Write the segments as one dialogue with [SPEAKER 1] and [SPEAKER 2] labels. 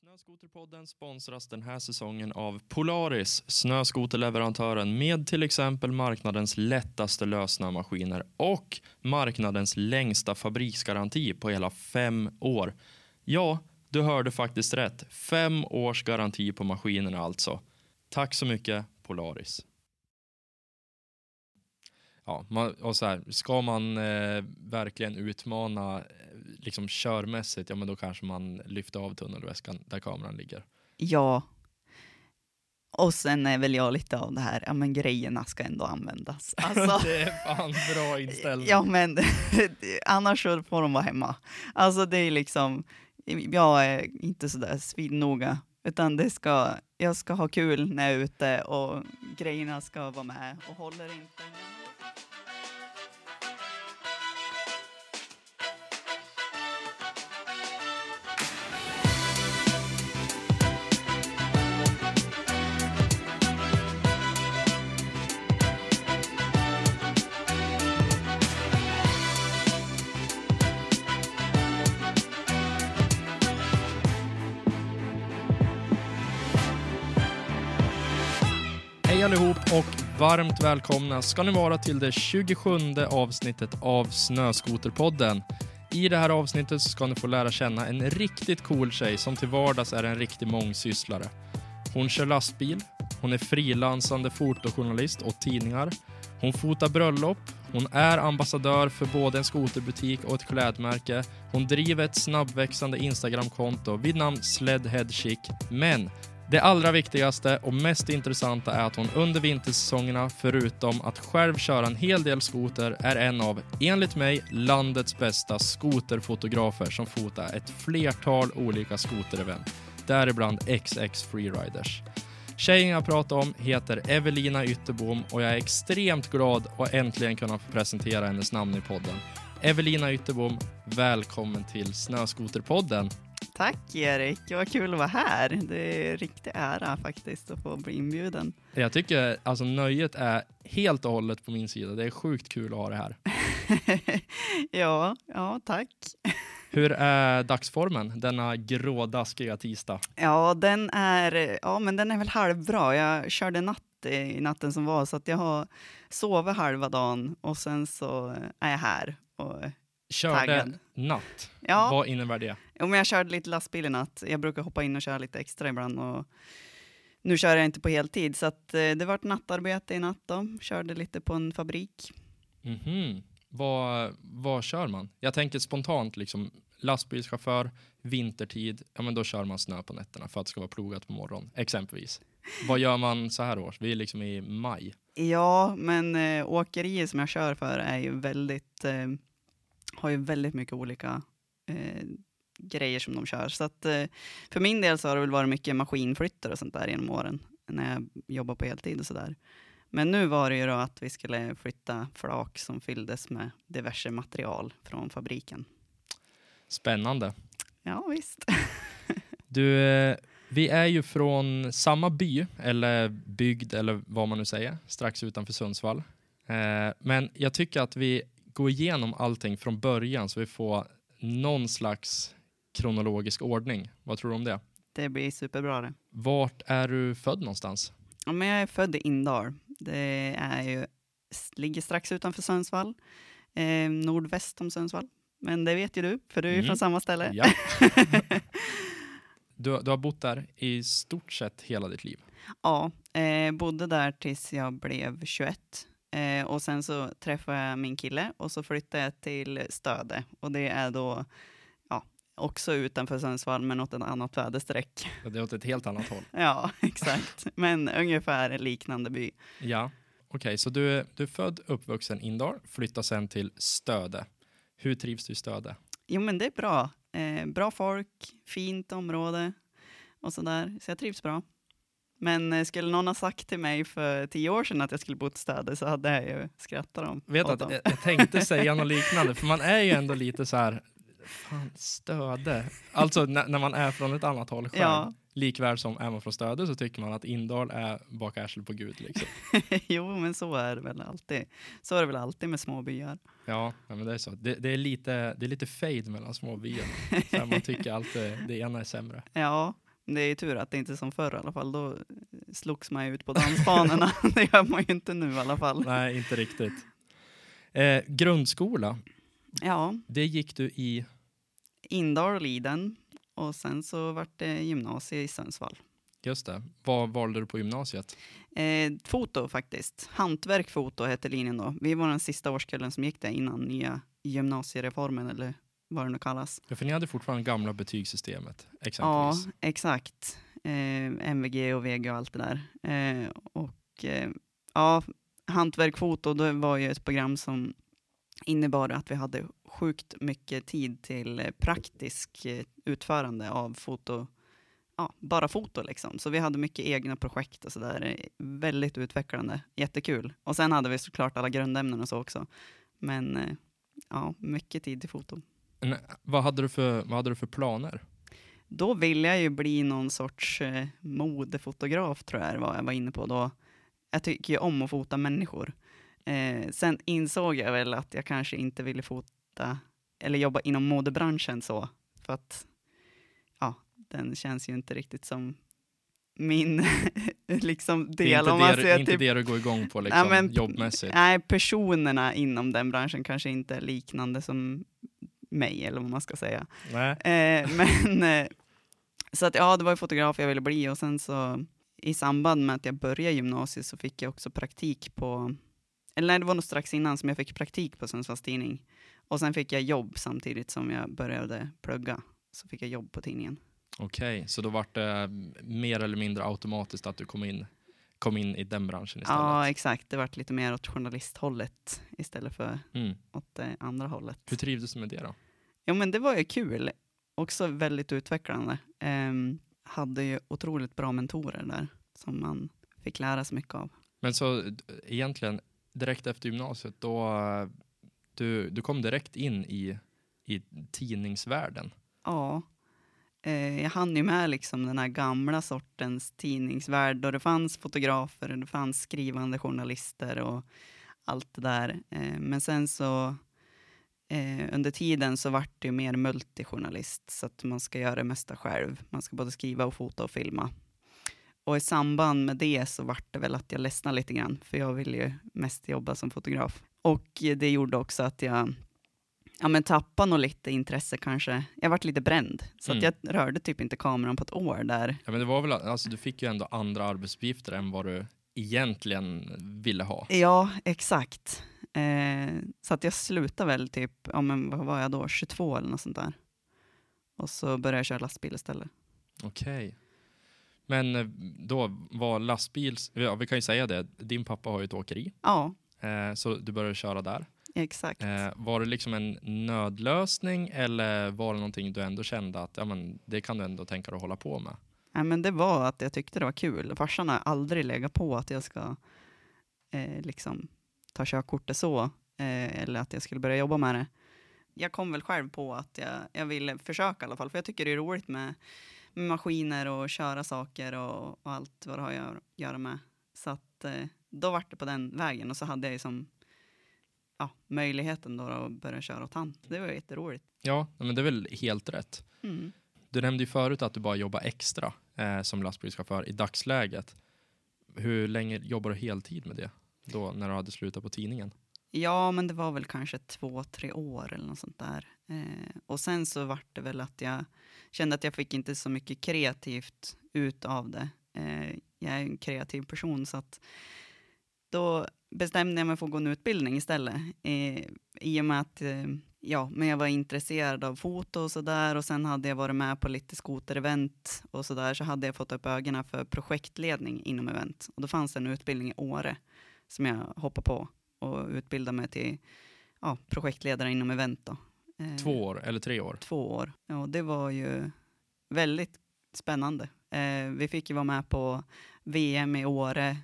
[SPEAKER 1] Snöskoterpodden sponsras den här säsongen av Polaris, snöskoterleverantören med till exempel marknadens lättaste lösnömaskiner och marknadens längsta fabriksgaranti på hela fem år. Ja, du hörde faktiskt rätt. Fem års garanti på maskinerna alltså. Tack så mycket Polaris. Ja, man, och så här, ska man eh, verkligen utmana liksom körmässigt, ja men då kanske man lyfter av tunnelväskan där kameran ligger.
[SPEAKER 2] Ja. Och sen är väl jag lite av det här, ja men grejerna ska ändå användas. Alltså,
[SPEAKER 1] det är fan bra inställning.
[SPEAKER 2] ja men annars så får de vara hemma. Alltså det är liksom, jag är inte sådär svinnoga, utan det ska, jag ska ha kul när jag är ute och grejerna ska vara med och håller inte.
[SPEAKER 1] Hej allihop och varmt välkomna ska ni vara till det 27 avsnittet av Snöskoterpodden. I det här avsnittet ska ni få lära känna en riktigt cool tjej som till vardags är en riktig mångsysslare. Hon kör lastbil, hon är frilansande fotojournalist åt tidningar, hon fotar bröllop, hon är ambassadör för både en skoterbutik och ett klädmärke, hon driver ett snabbväxande Instagramkonto vid namn Sledhead Chic, men det allra viktigaste och mest intressanta är att hon under vintersäsongerna, förutom att själv köra en hel del skoter, är en av, enligt mig, landets bästa skoterfotografer som fotar ett flertal olika skoterevent, däribland XX Freeriders. Tjejen jag pratar om heter Evelina Ytterbom och jag är extremt glad att äntligen kunna få presentera hennes namn i podden. Evelina Ytterbom, välkommen till Snöskoterpodden.
[SPEAKER 2] Tack Erik, vad kul att vara här. Det är riktig ära faktiskt att få bli inbjuden.
[SPEAKER 1] Jag tycker alltså nöjet är helt och hållet på min sida. Det är sjukt kul att ha det här.
[SPEAKER 2] ja, ja, tack.
[SPEAKER 1] Hur är dagsformen denna grådaskiga tisdag?
[SPEAKER 2] Ja, den är, ja, men den är väl halvbra. Jag körde natt i natten som var, så att jag har sovit halva dagen och sen så är jag här och
[SPEAKER 1] Körde
[SPEAKER 2] Taggad.
[SPEAKER 1] natt.
[SPEAKER 2] Ja.
[SPEAKER 1] Vad innebär det?
[SPEAKER 2] Jo, men jag körde lite lastbil i natt. Jag brukar hoppa in och köra lite extra ibland. Och nu kör jag inte på heltid, så att, eh, det var nattarbete i natt. Då. Körde lite på en fabrik.
[SPEAKER 1] Mhm. Vad, vad kör man? Jag tänker spontant liksom lastbilschaufför, vintertid, ja men då kör man snö på nätterna för att det ska vara plogat på morgonen, exempelvis. Vad gör man så här års? Vi är liksom i maj.
[SPEAKER 2] Ja, men eh, åkeriet som jag kör för är ju väldigt, eh, har ju väldigt mycket olika eh, grejer som de kör. Så att, eh, för min del så har det väl varit mycket maskinflyttar och sånt där genom åren när jag jobbar på heltid och sådär. Men nu var det ju då att vi skulle flytta flak som fylldes med diverse material från fabriken.
[SPEAKER 1] Spännande.
[SPEAKER 2] Ja, visst.
[SPEAKER 1] Du, eh, vi är ju från samma by, eller bygd, eller vad man nu säger, strax utanför Sundsvall. Eh, Men jag tycker att vi går igenom allting från början så vi får någon slags kronologisk ordning. Vad tror du om det?
[SPEAKER 2] Det blir superbra det.
[SPEAKER 1] Vart är du född någonstans?
[SPEAKER 2] Ja, men jag är född i Indal. Det är ju, ligger strax utanför Sundsvall, eh, nordväst om Sundsvall. Men det vet ju du, för du är ju
[SPEAKER 1] Mm.
[SPEAKER 2] från samma ställe.
[SPEAKER 1] Ja. Du, du har bott där i stort sett hela ditt liv.
[SPEAKER 2] Ja, eh, bodde där tills jag blev 21. Eh, och sen så träffade jag min kille och så flyttade jag till Stöde. Och det är då ja, också utanför Sundsvall, men åt ett annat väderstreck.
[SPEAKER 1] Det är åt ett helt annat håll.
[SPEAKER 2] Ja, exakt. Men ungefär en liknande by.
[SPEAKER 1] Ja, okej, så du du är född, uppvuxen Indal, flyttar sen till Stöde. Hur trivs du i Stöde?
[SPEAKER 2] Jo, men det är bra. Eh, bra folk, fint område och sådär. Så jag trivs bra. Men eh, skulle någon ha sagt till mig för tio år sedan att jag skulle bo i Stöde så hade jag ju skrattat om.
[SPEAKER 1] Vet att
[SPEAKER 2] dem.
[SPEAKER 1] jag, jag tänkte säga något liknande, för man är ju ändå lite så här, fan Stöde. Alltså när, när man är från ett annat håll själv.
[SPEAKER 2] Ja.
[SPEAKER 1] Likväl som är man från Stöde så tycker man att Indal är bak arslet på Gud. Liksom.
[SPEAKER 2] jo, men så är det väl alltid. Så är det väl alltid med små byar.
[SPEAKER 1] Ja, men det är så. Det, det, är lite, det är lite fade mellan små byar. Man tycker alltid det ena är sämre.
[SPEAKER 2] Ja, Det är tur att det inte är som förr i alla fall. Då slogs man ju ut på dansbanorna. det gör man ju inte nu i alla fall.
[SPEAKER 1] Nej, inte riktigt. Eh, grundskola,
[SPEAKER 2] Ja,
[SPEAKER 1] det gick du i...
[SPEAKER 2] Indal och Liden. Och sen så vart det gymnasie i Sundsvall.
[SPEAKER 1] Just det. Vad valde du på gymnasiet?
[SPEAKER 2] Eh, foto faktiskt. Hantverk foto hette linjen då. Vi var den sista årskullen som gick där innan nya gymnasiereformen eller vad det nu kallas.
[SPEAKER 1] Ja, för ni hade fortfarande gamla betygssystemet,
[SPEAKER 2] Ja,
[SPEAKER 1] exempelvis.
[SPEAKER 2] exakt. Eh, MVG och VG och allt det där. Eh, och eh, ja, Hantverk foto, det var ju ett program som innebar att vi hade sjukt mycket tid till eh, praktisk eh, utförande av foto, ja, bara foto liksom. Så vi hade mycket egna projekt och sådär. Väldigt utvecklande, jättekul. Och sen hade vi såklart alla grundämnen och så också. Men eh, ja, mycket tid till foto.
[SPEAKER 1] Vad, hade du för, vad hade du för planer?
[SPEAKER 2] Då ville jag ju bli någon sorts eh, modefotograf tror jag var jag var inne på då. Jag tycker ju om att fota människor. Eh, sen insåg jag väl att jag kanske inte ville fota eller jobba inom modebranschen så. För att ja, den känns ju inte riktigt som min liksom
[SPEAKER 1] Det är
[SPEAKER 2] del.
[SPEAKER 1] inte,
[SPEAKER 2] om
[SPEAKER 1] det,
[SPEAKER 2] säger
[SPEAKER 1] inte
[SPEAKER 2] typ-
[SPEAKER 1] det du går igång på liksom,
[SPEAKER 2] Ja, men-
[SPEAKER 1] jobbmässigt.
[SPEAKER 2] Nej, personerna inom den branschen kanske inte är liknande som mig, eller vad man ska säga.
[SPEAKER 1] Nej.
[SPEAKER 2] Eh, men, eh, så att ja, det var ju fotograf jag ville bli och sen så i samband med att jag började gymnasiet så fick jag också praktik på, eller nej, det var nog strax innan som jag fick praktik på Sundsvalls Tidning. Och sen fick jag jobb samtidigt som jag började plugga. Så fick jag jobb på tidningen.
[SPEAKER 1] Okej, så då var det mer eller mindre automatiskt att du kom in, kom in i den branschen istället?
[SPEAKER 2] Ja, exakt. Det vart lite mer åt journalisthållet istället för
[SPEAKER 1] Mm.
[SPEAKER 2] åt det andra hållet.
[SPEAKER 1] Hur trivdes du med det då?
[SPEAKER 2] Jo, men det var ju kul. Också väldigt utvecklande. Ehm, hade ju otroligt bra mentorer där som man fick lära sig mycket av.
[SPEAKER 1] Men så d- egentligen direkt efter gymnasiet, då eh, du, du kom direkt in i, i tidningsvärlden.
[SPEAKER 2] Ja, eh, jag hann ju med liksom den här gamla sortens tidningsvärld då det fanns fotografer, och det fanns skrivande journalister och allt det där. Eh, men sen så eh, under tiden så vart det ju mer multijournalist så att man ska göra det mesta själv. Man ska både skriva och fota och filma. Och i samband med det så vart det väl att jag ledsnade lite grann för jag ville ju mest jobba som fotograf. Och det gjorde också att jag ja, men tappade nog lite intresse kanske. Jag vart lite bränd, så
[SPEAKER 1] Mm.
[SPEAKER 2] att jag rörde typ inte kameran på ett år där.
[SPEAKER 1] Ja, men det var väl, alltså, du fick ju ändå andra arbetsuppgifter än vad du egentligen ville ha.
[SPEAKER 2] Ja, exakt. Eh, så att jag slutade väl typ, ja men vad var jag då, 22 eller något sånt där. Och så började jag köra lastbil istället.
[SPEAKER 1] Okej. Men eh, då var lastbils, ja, vi kan ju säga det, din pappa har ju ett åkeri,
[SPEAKER 2] Ja,
[SPEAKER 1] eh, så du började köra där.
[SPEAKER 2] Exakt.
[SPEAKER 1] Eh, var det liksom en nödlösning eller var det någonting du ändå kände att ja, men, det kan du ändå tänka dig att hålla på med?
[SPEAKER 2] Nej, men det var att jag tyckte det var kul. Farsan har aldrig legat på att jag ska eh, liksom ta körkortet så, eh, eller att jag skulle börja jobba med det. Jag kom väl själv på att jag, jag ville försöka i alla fall, för jag tycker det är roligt med, med maskiner och köra saker och, och allt vad det har att göra- göra med. Så att eh, då vart det på den vägen och så hade jag ju som ja, möjligheten då att börja köra åt han. Det var jätteroligt.
[SPEAKER 1] Ja, men det är väl helt rätt.
[SPEAKER 2] Mm.
[SPEAKER 1] Du nämnde ju förut att du bara jobbar extra eh, som lastbilschaufför i dagsläget. Hur länge jobbar du heltid med det? Då när du hade slutat på tidningen?
[SPEAKER 2] Ja, men det var väl kanske två, tre år eller något sånt där. Eh, och sen så vart det väl att jag kände att jag fick inte så mycket kreativt ut av det. Eh, jag är en kreativ person så att då bestämde jag mig för att gå en utbildning istället. Eh, I och med att eh, ja, men jag var intresserad av foto och sådär och sen hade jag varit med på lite skoterevent och sådär så hade jag fått upp ögonen för projektledning inom event. Och då fanns det en utbildning i Åre som jag hoppade på och utbilda mig till ja, projektledare inom event. Då. Eh,
[SPEAKER 1] Två år eller tre år?
[SPEAKER 2] Två år. Ja, det var ju väldigt spännande. Eh, vi fick ju vara med på VM i Åre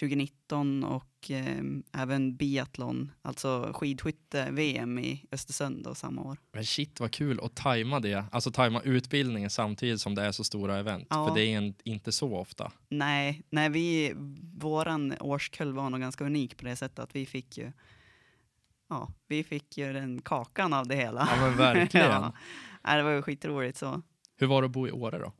[SPEAKER 2] 2019 och eh, även biathlon, alltså skidskytte-VM i Östersund då, samma år.
[SPEAKER 1] Men shit vad kul att tajma det, alltså tajma utbildningen samtidigt som det är så stora event.
[SPEAKER 2] Ja.
[SPEAKER 1] För det är en, inte så ofta.
[SPEAKER 2] Nej, nej vi, våran årskull var nog ganska unik på det sättet att vi fick ju Ja, vi fick ju den kakan av det hela.
[SPEAKER 1] Ja men verkligen.
[SPEAKER 2] Ja. Det var ju skitroligt så.
[SPEAKER 1] Hur var det att bo i Åre då?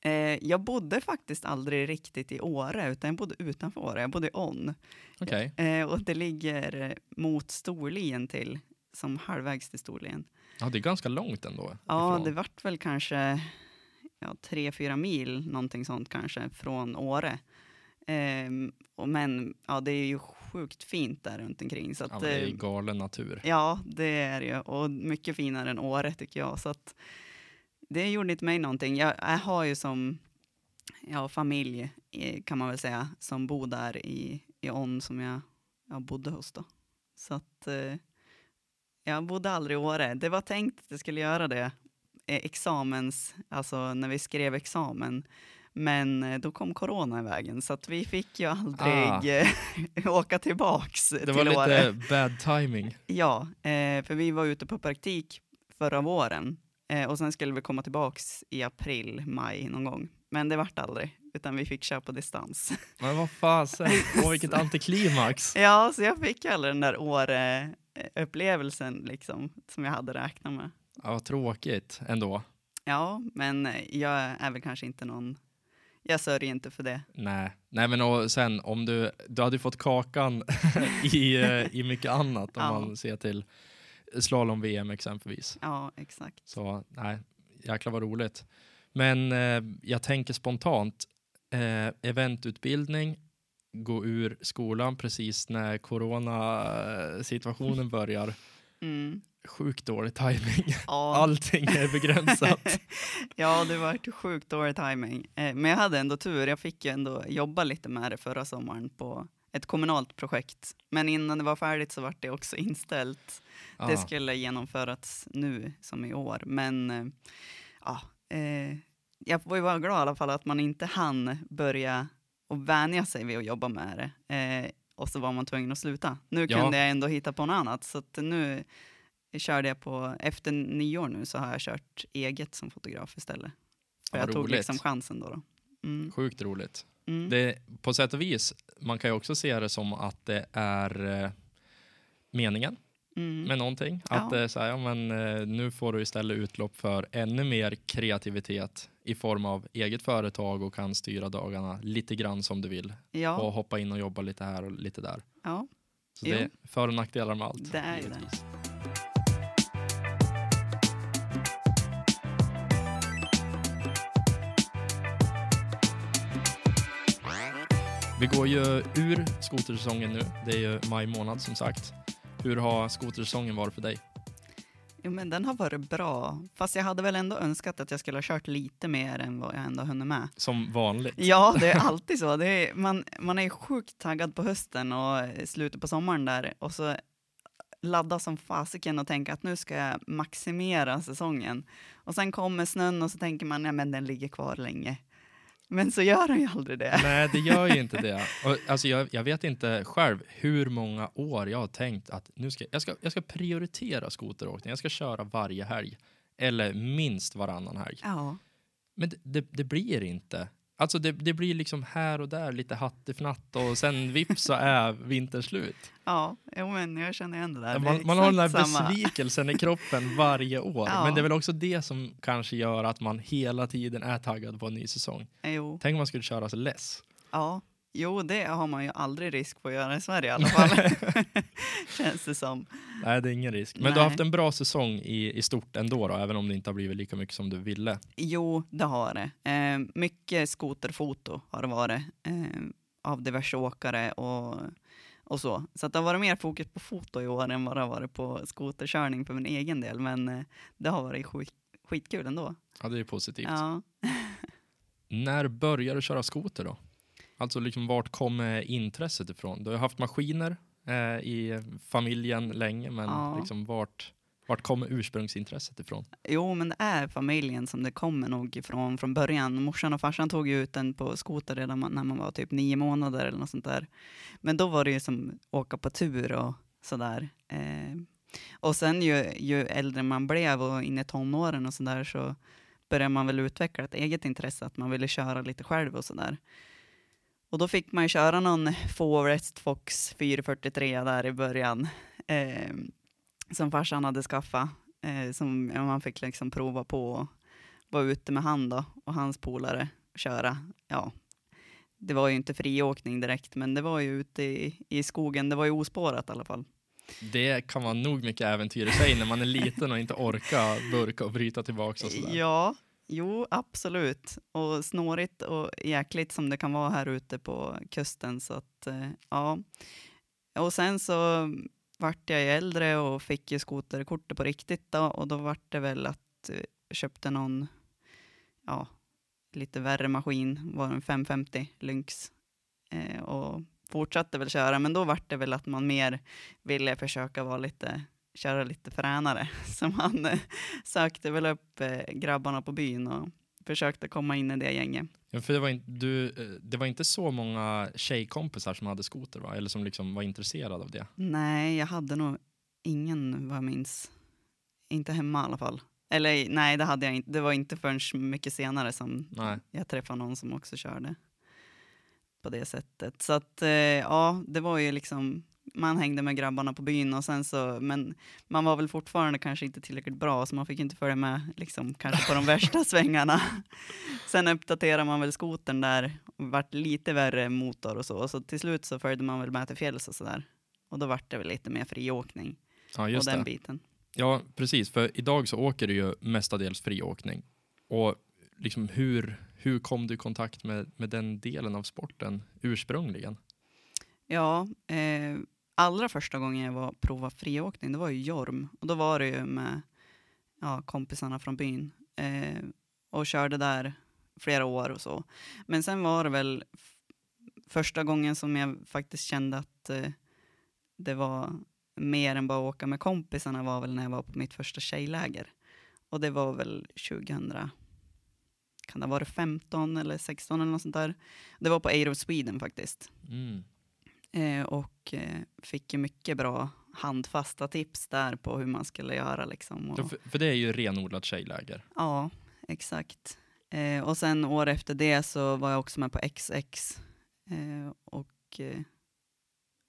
[SPEAKER 2] Eh, jag bodde faktiskt aldrig riktigt i Åre, utan jag bodde utanför Åre. Jag bodde i On.
[SPEAKER 1] Okej.
[SPEAKER 2] Eh, och det ligger mot Storlien till, som halvvägs till Storlien.
[SPEAKER 1] Ja, det är ganska långt ändå.
[SPEAKER 2] Ja,
[SPEAKER 1] ifrån.
[SPEAKER 2] det vart väl kanske ja, tre, fyra mil, någonting sånt kanske, från Åre. Ehm, och men ja, det är ju sjukt fint där runt omkring. Så att,
[SPEAKER 1] ja, det är
[SPEAKER 2] eh,
[SPEAKER 1] galen natur.
[SPEAKER 2] Ja, det är det ju. Och mycket finare än Åre tycker jag. Så att det gjorde inte mig någonting. Jag, jag har ju som ja, familj, kan man väl säga, som bor där i, i On som jag, jag bodde hos. Då. Så att eh, jag bodde aldrig i Åre. Det var tänkt att jag skulle göra det eh, examens, alltså när vi skrev examen. Men eh, då kom corona i vägen så att vi fick ju aldrig eh, åka tillbaks
[SPEAKER 1] Det
[SPEAKER 2] till
[SPEAKER 1] var
[SPEAKER 2] Åre.
[SPEAKER 1] lite bad timing.
[SPEAKER 2] Ja, för vi var ute på praktik förra våren eh, och sen skulle vi komma tillbaks i april, maj någon gång. Men det vart aldrig, utan vi fick köra på distans.
[SPEAKER 1] Men vad fasen, åh vilket antiklimax.
[SPEAKER 2] ja, så jag fick aldrig den där Åre-upplevelsen liksom, som jag hade räknat med.
[SPEAKER 1] Ja, vad tråkigt ändå.
[SPEAKER 2] Ja, men eh, jag är väl kanske inte någon, jag sörjer inte för det.
[SPEAKER 1] Nej, nej men och sen om du, du hade fått kakan i, eh, i mycket annat om
[SPEAKER 2] Ja.
[SPEAKER 1] man ser till slalom-VM exempelvis.
[SPEAKER 2] Ja, exakt.
[SPEAKER 1] Så nej, jäklar vad roligt. Men eh, jag tänker spontant, eh, eventutbildning, gå ur skolan precis när coronasituationen börjar.
[SPEAKER 2] Mm.
[SPEAKER 1] Sjukt dålig timing.
[SPEAKER 2] Ja.
[SPEAKER 1] Allting är begränsat.
[SPEAKER 2] ja, det var sjukt dålig timing. Eh, men jag hade ändå tur. Jag fick ju ändå jobba lite med det förra sommaren på ett kommunalt projekt. Men innan det var färdigt så var det också inställt. Det
[SPEAKER 1] Ja.
[SPEAKER 2] skulle genomföras nu som i år. Men eh, ja, eh, jag får ju vara glad i alla fall att man inte hann börja och vänja sig vid att jobba med det. Eh, och så var man tvungen att sluta. Nu
[SPEAKER 1] Ja.
[SPEAKER 2] kunde jag ändå hitta på något annat. Så nu körde jag på, efter nyår nu så har jag kört eget som fotograf istället. För
[SPEAKER 1] Ja,
[SPEAKER 2] jag tog
[SPEAKER 1] roligt.
[SPEAKER 2] liksom chansen då. då. Mm.
[SPEAKER 1] Sjukt roligt.
[SPEAKER 2] Mm.
[SPEAKER 1] Det, på sätt och vis, man kan ju också se det som att det är eh, meningen
[SPEAKER 2] Mm.
[SPEAKER 1] med någonting.
[SPEAKER 2] Ja.
[SPEAKER 1] Att är så här, ja, men, eh, nu får du istället utlopp för ännu mer kreativitet i form av eget företag och kan styra dagarna lite grann som du vill. Och
[SPEAKER 2] ja,
[SPEAKER 1] hoppa in och jobba lite här och lite där.
[SPEAKER 2] ja,
[SPEAKER 1] Så
[SPEAKER 2] Jo.
[SPEAKER 1] det är för och nackdelar med allt.
[SPEAKER 2] det är ju det.
[SPEAKER 1] Vi går ju ur skotersäsongen nu. Det är ju maj månad som sagt. Hur har skotersäsongen varit för dig?
[SPEAKER 2] Jo, men den har varit bra. Fast jag hade väl ändå önskat att jag skulle ha kört lite mer än vad jag ändå hunnit med.
[SPEAKER 1] Som vanligt.
[SPEAKER 2] Ja, det är alltid så. Är, man, man är sjukt taggad på hösten och slutet på sommaren där och så ladda som fasiken och tänka att nu ska jag maximera säsongen. Och sen kommer snön och så tänker man, ja men den ligger kvar länge. Men så gör den ju aldrig det.
[SPEAKER 1] Nej, det gör ju inte det. Och, alltså, jag, jag vet inte själv hur många år jag har tänkt att nu ska, jag, ska, jag ska prioritera skoteråkning. Jag ska köra varje helg. Eller minst varannan helg.
[SPEAKER 2] Ja,
[SPEAKER 1] Men det, det, det blir inte. Alltså det, det blir liksom här och där lite hattifnatt och sen vips så är vintern slut.
[SPEAKER 2] ja, jo, men jag känner igen det där. Det
[SPEAKER 1] Man, man har den där
[SPEAKER 2] samma.
[SPEAKER 1] besvikelsen i kroppen varje år.
[SPEAKER 2] Ja.
[SPEAKER 1] Men det är väl också det som kanske gör att man hela tiden är taggad på en ny säsong.
[SPEAKER 2] Jo,
[SPEAKER 1] Tänk om man skulle köra sig less.
[SPEAKER 2] ja. Jo, det har man ju aldrig risk på att göra i Sverige i alla fall. Känns det som.
[SPEAKER 1] Nej, det är ingen risk. Men
[SPEAKER 2] Nej.
[SPEAKER 1] du har haft en bra säsong i, i stort ändå, då, även om det inte har blivit lika mycket som du ville.
[SPEAKER 2] Jo, det har det. Eh, mycket skoterfoto har det varit eh, av diverse åkare och, och så. Så att det har varit mer fokus på foto i år än vad det har varit på skoterkörning för min egen del. Men eh, det har varit skit, skitkul ändå.
[SPEAKER 1] Ja, det är positivt.
[SPEAKER 2] Ja.
[SPEAKER 1] När började du köra skoter då? Alltså liksom vart kommer intresset ifrån? Du har haft maskiner eh, i familjen länge, men
[SPEAKER 2] Ja.
[SPEAKER 1] liksom vart, vart kommer ursprungsintresset ifrån?
[SPEAKER 2] Jo, men det är familjen som det kommer nog ifrån från början. Morsan och farsan tog ju ut den på skoter redan när man var typ nio månader eller något sånt där. Men då var det ju som åka på tur och sådär. Eh, och sen ju, ju äldre man blev och in i tonåren och sådär så började man väl utveckla ett eget intresse, att man ville köra lite själv och sådär. Och då fick man ju köra någon Forest Fox 443 där i början. Eh, som farsan hade skaffat eh, som man fick liksom prova på. var ute med han då och hans polare och köra. Ja, det var ju inte friåkning direkt, men det var ju ute i, i skogen. Det var ju ospårat i alla fall.
[SPEAKER 1] Det kan vara nog mycket äventyr i sig när man är liten och inte orkar burka och bryta tillbaka och sådär.
[SPEAKER 2] Ja, jo, absolut. Och snårigt och jäkligt som det kan vara här ute på kusten. Så att, eh, ja. Och sen så vart jag ju äldre och fick ju skoterkortet på riktigt då, och då vart det väl att jag köpte någon, ja, lite värre maskin, var en 550 Lynx eh, och fortsatte väl köra, men då vart det väl att man mer ville försöka vara lite, köra lite fränare, så man eh, sökte väl upp eh, grabbarna på byn och försökte komma in i det gänget.
[SPEAKER 1] Ja, för det, var in, du, eh, det var inte så många tjejkompisar som hade skoter va? Eller som liksom var intresserade av det?
[SPEAKER 2] Nej, jag hade nog ingen vad jag minns. Inte hemma i alla fall. Eller nej, det hade jag inte. Det var inte förrän mycket senare som
[SPEAKER 1] Nej.
[SPEAKER 2] jag träffade någon som också körde på det sättet. Så att eh, ja, det var ju liksom, man hängde med grabbarna på byn och sen så, men man var väl fortfarande kanske inte tillräckligt bra så man fick inte följa med liksom kanske på de värsta svängarna. Sen uppdaterade man väl skotern där och vart lite värre motor och så. Och så till slut så följde man väl med till fjälls och sådär. Och då vart det väl lite mer friåkning
[SPEAKER 1] Ja,
[SPEAKER 2] och
[SPEAKER 1] just
[SPEAKER 2] den
[SPEAKER 1] det.
[SPEAKER 2] biten.
[SPEAKER 1] Ja, precis. För idag så åker du ju mestadels friåkning. Och liksom hur, hur kom du i kontakt med, med den delen av sporten ursprungligen?
[SPEAKER 2] Ja, eh, allra första gången jag var prova friåkning, det var ju Jorm. Och då var det ju med ja, kompisarna från byn. Eh, och körde där flera år och så. Men sen var det väl första gången som jag faktiskt kände att eh, det var mer än bara att åka med kompisarna var väl när jag var på mitt första tjejläger. Och det var väl 2000, kan det ha varit 15 eller 16 eller något sånt där. Det var på Aero Sweden faktiskt.
[SPEAKER 1] Mm.
[SPEAKER 2] Eh, och eh, fick ju mycket bra handfasta tips där på hur man skulle göra. Liksom. Och,
[SPEAKER 1] för, för det är ju renodlat tjejläger.
[SPEAKER 2] ja, exakt. Eh, och sen år efter det så var jag också med på XX. Och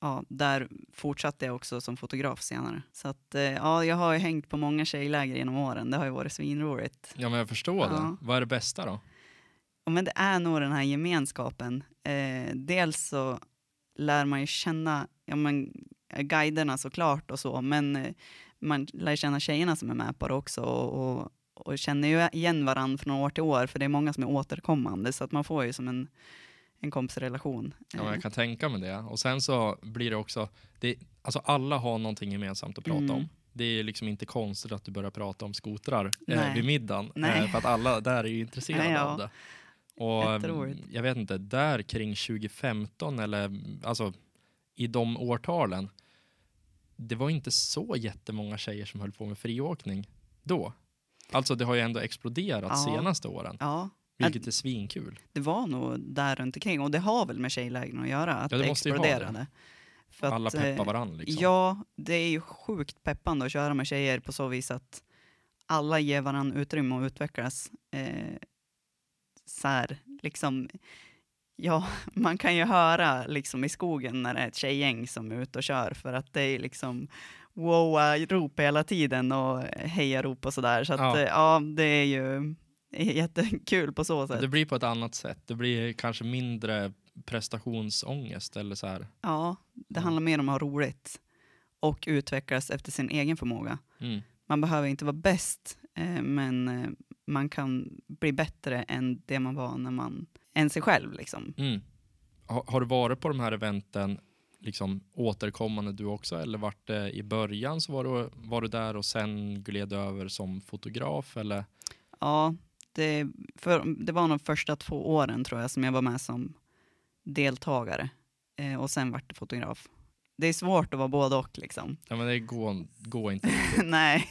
[SPEAKER 2] ja, där fortsatte jag också som fotograf senare. Så att, ja, jag har ju hängt på många tjejläger genom åren. Det har ju varit svinroligt.
[SPEAKER 1] Ja, men jag förstår
[SPEAKER 2] Ja.
[SPEAKER 1] det. Vad är det bästa då?
[SPEAKER 2] Ja, men det är nog den här gemenskapen. Dels så lär man ju känna ja, men, eh, guiderna såklart och så, men eh, man lär känna tjejerna som är med på det också och, och, och känner ju igen varandra från år till år, för det är många som är återkommande, så att man får ju som en, en kompisrelation.
[SPEAKER 1] Ja,
[SPEAKER 2] Eh,
[SPEAKER 1] jag kan tänka mig det. Och sen så blir det också, det, alltså alla har någonting gemensamt att prata
[SPEAKER 2] Mm.
[SPEAKER 1] om. Det är liksom inte konstigt att du börjar prata om skotrar eh, vid middagen. Eh, för att alla där är ju intresserade
[SPEAKER 2] Nej, ja.
[SPEAKER 1] av det. Och mm,
[SPEAKER 2] Jätteroligt.
[SPEAKER 1] jag vet inte, där kring 2015 eller alltså i de årtalen. Det var inte så jättemånga tjejer som höll på med friåkning då. Alltså det har ju ändå exploderat
[SPEAKER 2] Ja.
[SPEAKER 1] senaste åren.
[SPEAKER 2] Ja,
[SPEAKER 1] Vilket är svinkul.
[SPEAKER 2] det var nog där runt omkring och det har väl med tjejlägren att göra, att
[SPEAKER 1] Ja, det
[SPEAKER 2] det exploderade.
[SPEAKER 1] det.
[SPEAKER 2] Att,
[SPEAKER 1] Alla peppar
[SPEAKER 2] eh,
[SPEAKER 1] varandra liksom.
[SPEAKER 2] Ja, det är ju sjukt peppande att köra med tjejer på så vis att alla ger varandra utrymme att utvecklas. Eh, så här, liksom, ja, man kan ju höra liksom i skogen när det är ett tjejgäng som är ute och kör för att det är liksom wow-rop hela tiden och heja-rop och sådär. Så att
[SPEAKER 1] Ja.
[SPEAKER 2] ja. ja, det är ju jättekul på så sätt.
[SPEAKER 1] Det blir på ett annat sätt. Det blir kanske mindre prestationsångest eller så här.
[SPEAKER 2] Ja, det
[SPEAKER 1] Mm.
[SPEAKER 2] handlar mer om att ha roligt och utvecklas efter sin egen förmåga.
[SPEAKER 1] Mm.
[SPEAKER 2] Man behöver inte vara bäst, eh, men eh, man kan bli bättre än det man var när man, än sig själv liksom.
[SPEAKER 1] Mm. Har, har du varit på de här eventen liksom återkommande du också eller vart det i början så var du, var du där och sen gled över som fotograf eller?
[SPEAKER 2] Ja, det, för, det var nog första två åren tror jag som jag var med som deltagare eh, och sen vart det fotograf. Det är svårt att vara både och liksom.
[SPEAKER 1] Ja men det går, går inte.
[SPEAKER 2] Nej,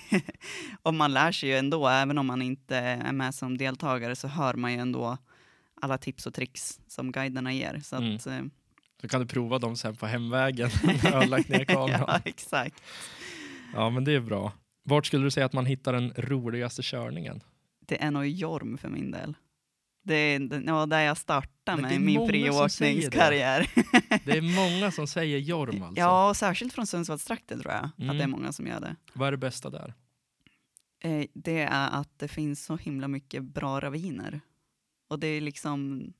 [SPEAKER 2] och man lär sig ju ändå, även om man inte är med som deltagare så hör man ju ändå alla tips och tricks som guiderna ger. Så
[SPEAKER 1] Mm.
[SPEAKER 2] att, eh,
[SPEAKER 1] Så kan du prova dem sen på hemvägen när du har lagt ner kameran.
[SPEAKER 2] ja, exakt.
[SPEAKER 1] Ja men det är bra. Vart skulle du säga att man hittar den roligaste körningen?
[SPEAKER 2] Det är nog Jorm för min del. Det den- ja, där jag startade
[SPEAKER 1] det
[SPEAKER 2] med min
[SPEAKER 1] säger det.
[SPEAKER 2] friåkningskarriär.
[SPEAKER 1] Det är många som säger Jorm alltså.
[SPEAKER 2] Ja, och särskilt från Sundsvallstrakten tror jag
[SPEAKER 1] Mm.
[SPEAKER 2] att det är många som gör det.
[SPEAKER 1] Vad är det bästa där?
[SPEAKER 2] Eh, det är att det finns så himla mycket bra raviner. Och det är liksom,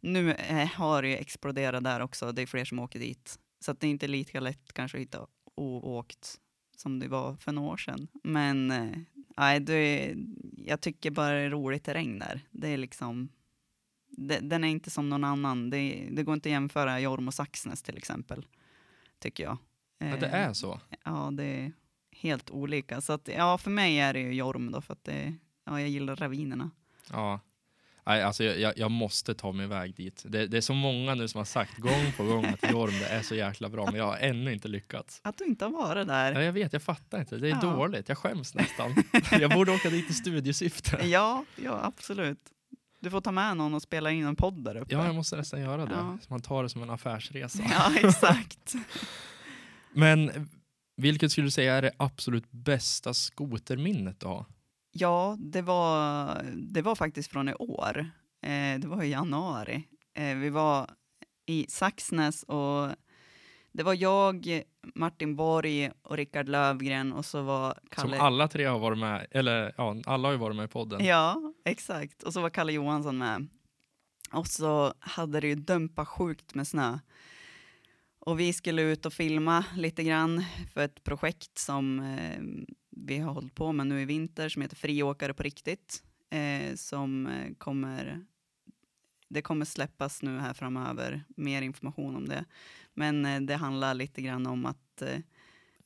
[SPEAKER 2] nu eh, har det exploderat där också, det är fler som åker dit. Så det är inte lika lätt kanske att hitta oåkt som det var för några år sedan. Men eh, nej, det, jag tycker bara det är roligt terräng där. Det är liksom, det, den är inte som någon annan. Det, det går inte att jämföra Jorm och Saxnäs till exempel, tycker jag.
[SPEAKER 1] Ja, det
[SPEAKER 2] Eh,
[SPEAKER 1] är så.
[SPEAKER 2] Ja, det är helt olika. Så att, ja, för mig är det ju Jorm då, för att det, ja, jag gillar ravinerna.
[SPEAKER 1] Ja. Nej, alltså jag, jag, jag måste ta mig iväg dit. Det, det är så många nu som har sagt gång på gång att Jorm det är så jäkla bra, men jag har ännu inte lyckats.
[SPEAKER 2] Att du inte har varit där.
[SPEAKER 1] Ja, jag vet, jag fattar inte. Det är
[SPEAKER 2] Ja.
[SPEAKER 1] dåligt. Jag skäms nästan. Jag borde åka dit i studiesyfte.
[SPEAKER 2] Ja, ja, absolut. Du får ta med någon och spela in en podd där uppe.
[SPEAKER 1] Ja, jag måste nästan göra det.
[SPEAKER 2] Ja.
[SPEAKER 1] Man tar det som en affärsresa.
[SPEAKER 2] Ja, exakt.
[SPEAKER 1] Men vilket skulle du säga är det absolut bästa skoterminnet du har?
[SPEAKER 2] Ja, det var, det var faktiskt från i år. Eh, det var i januari. Eh, vi var i Saxnäs och det var jag, Martin Borg och Rickard Lövgren och så var Kalle...
[SPEAKER 1] Som alla tre har varit med, eller ja, alla har ju varit med i podden.
[SPEAKER 2] Ja, exakt. Och så var Kalle Johansson med. Och så hade det ju dumpat sjukt med snö. Och vi skulle ut och filma lite grann för ett projekt som eh, vi har hållit på med nu i vinter som heter Friåkare på riktigt. Eh, som eh, kommer, det kommer släppas nu här framöver, mer information om det. Men eh, det handlar lite grann om att eh,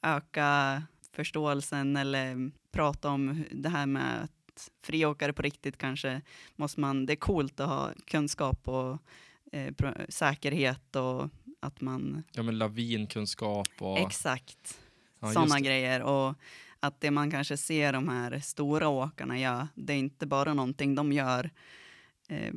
[SPEAKER 2] öka förståelsen eller prata om det här med att friåkare på riktigt kanske måste man, det är coolt att ha kunskap och eh, säkerhet och att man,
[SPEAKER 1] Ja, men lavinkunskap och...
[SPEAKER 2] exakt,
[SPEAKER 1] ja,
[SPEAKER 2] sådana grejer. Och att det man kanske ser de här stora åkarna göra, det är inte bara någonting de gör eh,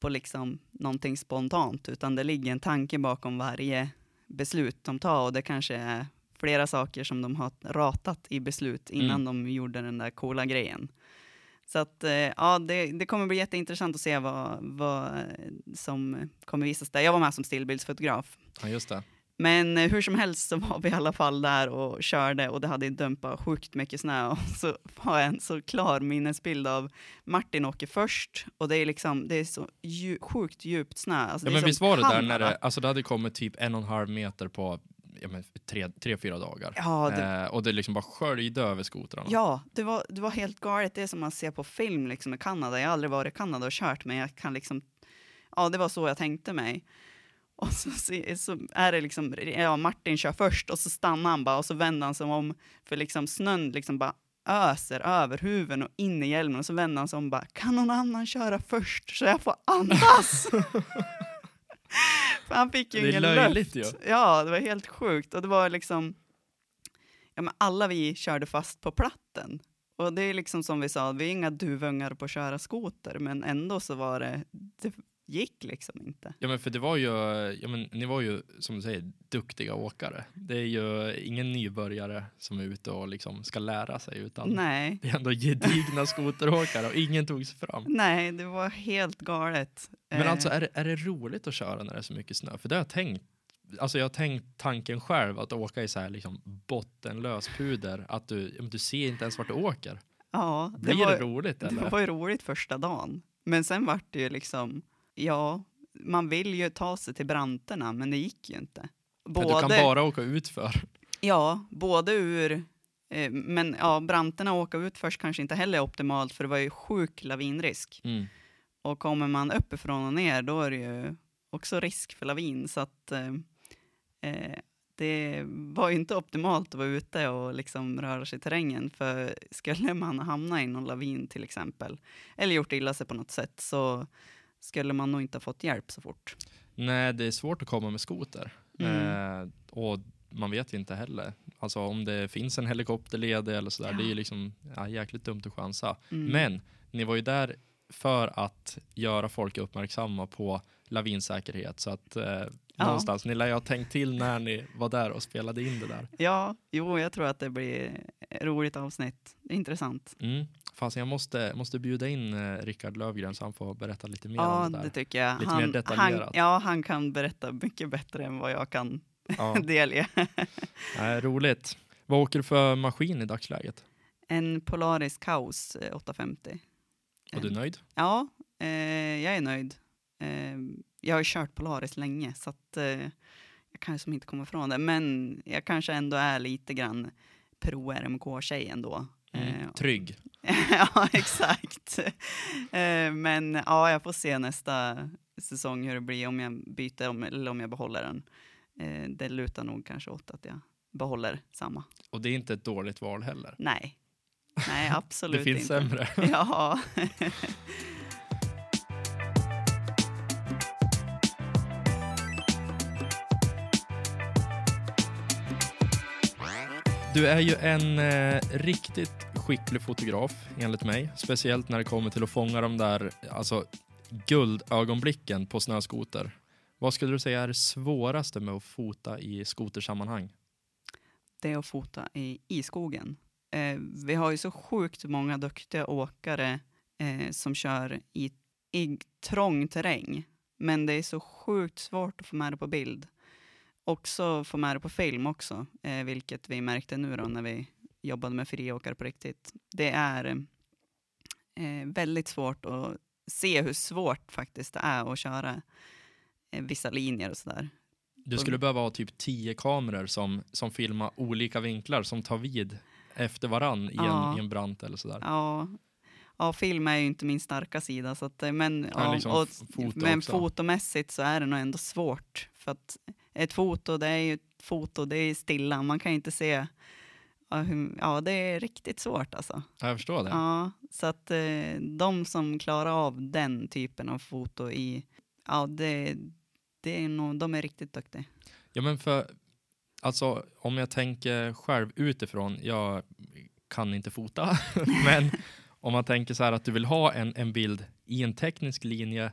[SPEAKER 2] på liksom någonting spontant, utan det ligger en tanke bakom varje beslut de tar och det kanske är flera saker som de har ratat i beslut innan
[SPEAKER 1] Mm.
[SPEAKER 2] de gjorde den där coola grejen. Så att, eh, ja, det, det kommer bli jätteintressant att se vad, vad som kommer visas där. Jag var med som stillbildsfotograf.
[SPEAKER 1] Ja, just det.
[SPEAKER 2] Men eh, hur som helst så var vi i alla fall där och körde och det hade dumpat sjukt mycket snö och så har jag en så klar minnesbild av Martin åker först och det är liksom, det är så dju, sjukt djupt snö. Alltså
[SPEAKER 1] Ja, men visst var det där när det, alltså det hade kommit typ en och en halv meter på ja, men tre, tre, fyra dagar.
[SPEAKER 2] Ja, det,
[SPEAKER 1] Eh, och det liksom bara sköljde över skotrarna.
[SPEAKER 2] ja det, var, det var helt galet. Det är som man ser på film liksom i Kanada. Jag har aldrig varit i Kanada och kört men jag kan liksom, ja det var så jag tänkte mig. Och så, så är det liksom, ja Martin kör först och så stannar han bara och så vänder han sig om för liksom snön liksom bara öser över huven och in i hjälmen och så vänder han sig om och bara kan någon annan köra först så jag får andas? för han fick ju
[SPEAKER 1] Det är
[SPEAKER 2] ingen
[SPEAKER 1] löjligt
[SPEAKER 2] luft.
[SPEAKER 1] ju.
[SPEAKER 2] Ja, det var helt sjukt och det var liksom, ja men alla vi körde fast på platten. Och det är liksom som vi sa, vi är inga duvungar på att köra skoter, men ändå så var det, det gick liksom inte.
[SPEAKER 1] Ja men för det var ju, ja men ni var ju som du säger duktiga åkare. Det är ju ingen nybörjare som är ute och liksom ska lära sig utan
[SPEAKER 2] Nej,
[SPEAKER 1] det är ändå gedigna skoteråkare och ingen tog sig fram.
[SPEAKER 2] nej, det var helt galet.
[SPEAKER 1] Men
[SPEAKER 2] Eh,
[SPEAKER 1] alltså är det, är det roligt att köra när det är så mycket snö? För det har jag tänkt, alltså jag har tänkt tanken själv att åka i så här liksom bottenlös puder, att du, du ser inte ens vart du åker.
[SPEAKER 2] ja, det
[SPEAKER 1] Blir
[SPEAKER 2] var,
[SPEAKER 1] det roligt
[SPEAKER 2] det
[SPEAKER 1] eller?
[SPEAKER 2] var ju roligt första dagen. Men sen vart det ju liksom, ja, man vill ju ta sig till branterna, men det gick ju inte.
[SPEAKER 1] För du kan bara åka utför.
[SPEAKER 2] Ja, både ur... Eh, men ja, branterna åka ut först kanske inte heller är optimalt för det var ju sjuk lavinrisk.
[SPEAKER 1] Mm.
[SPEAKER 2] Och kommer man uppifrån och ner då är det ju också risk för lavin. Så att eh, eh, det var ju inte optimalt att vara ute och liksom röra sig i terrängen. För skulle man hamna i någon lavin till exempel, eller gjort illa sig på något sätt, så skulle man nog inte ha fått hjälp så fort.
[SPEAKER 1] Nej, det är svårt att komma med skoter.
[SPEAKER 2] Mm.
[SPEAKER 1] Eh, och man vet inte heller. Alltså om det finns en helikopter ledig eller sådär,
[SPEAKER 2] Ja.
[SPEAKER 1] det är ju liksom ja, jäkligt dumt att chansa.
[SPEAKER 2] Mm.
[SPEAKER 1] Men ni var ju där för att göra folk uppmärksamma på lavinsäkerhet. Så att eh, någonstans, ni lär ju ha tänkt till när ni var där och spelade in det där.
[SPEAKER 2] Ja, jo, jag tror att det blir roligt avsnitt. Intressant.
[SPEAKER 1] Mm. Fast jag måste, måste bjuda in eh, Rickard Lövgren så han får berätta lite mer
[SPEAKER 2] Ja,
[SPEAKER 1] om det
[SPEAKER 2] det
[SPEAKER 1] där.
[SPEAKER 2] tycker jag.
[SPEAKER 1] Lite
[SPEAKER 2] han,
[SPEAKER 1] mer detaljerat.
[SPEAKER 2] Han, ja, han kan berätta mycket bättre än vad jag kan
[SPEAKER 1] Ja,
[SPEAKER 2] delge.
[SPEAKER 1] nej, roligt. Vad åker du för maskin i dagsläget?
[SPEAKER 2] En Polaris Kaos eh, 850.
[SPEAKER 1] Och du är nöjd?
[SPEAKER 2] Ja, eh, jag är nöjd. Eh, jag har ju kört Polaris länge så att eh, jag kan som inte komma ifrån det. Men jag kanske ändå är lite grann pro-RMK-tjej ändå.
[SPEAKER 1] Mm.
[SPEAKER 2] Eh,
[SPEAKER 1] Trygg.
[SPEAKER 2] ja, exakt. Eh, men ja, jag får se nästa säsong hur det blir om jag byter om, eller om jag behåller den. Eh, det lutar nog kanske åt att jag behåller samma.
[SPEAKER 1] Och det är inte ett dåligt val heller.
[SPEAKER 2] Nej, nej absolut
[SPEAKER 1] det finns
[SPEAKER 2] inte.
[SPEAKER 1] sämre.
[SPEAKER 2] Ja.
[SPEAKER 1] Du är ju en eh, riktigt skicklig fotograf enligt mig. Speciellt när det kommer till att fånga de där alltså, guldögonblicken på snöskoter. Vad skulle du säga är det svåraste med att fota i skotersammanhang?
[SPEAKER 2] det är att fota i, i skogen. Eh, vi har ju så sjukt många duktiga åkare eh, som kör i, i trång terräng. Men det är så sjukt svårt att få med det på bild. Också få med det på film också, eh, vilket vi märkte nu då när vi jobbade med friåkare på riktigt. Det är eh, väldigt svårt att se hur svårt faktiskt det är att köra eh, vissa linjer och sådär.
[SPEAKER 1] Du skulle behöva ha typ tio kameror som, som filmar olika vinklar som tar vid efter varann i,
[SPEAKER 2] Ja.
[SPEAKER 1] en, i en brant eller sådär.
[SPEAKER 2] Ja, ja, film är ju inte min starka sida. Så att, eh, men
[SPEAKER 1] Ja, liksom
[SPEAKER 2] och,
[SPEAKER 1] foto
[SPEAKER 2] men fotomässigt så är det nog ändå svårt. För att ett foto, det är ju ett foto, det är stilla. Man kan ju inte se. Ja, det är riktigt svårt alltså.
[SPEAKER 1] Ja, Jag förstår det.
[SPEAKER 2] Ja, så att eh, de som klarar av den typen av foto i, ja det, det är nog, de är riktigt duktiga.
[SPEAKER 1] Ja men för, alltså om jag tänker själv utifrån, jag kan inte fota, men om man tänker så här att du vill ha en, en bild i en teknisk linje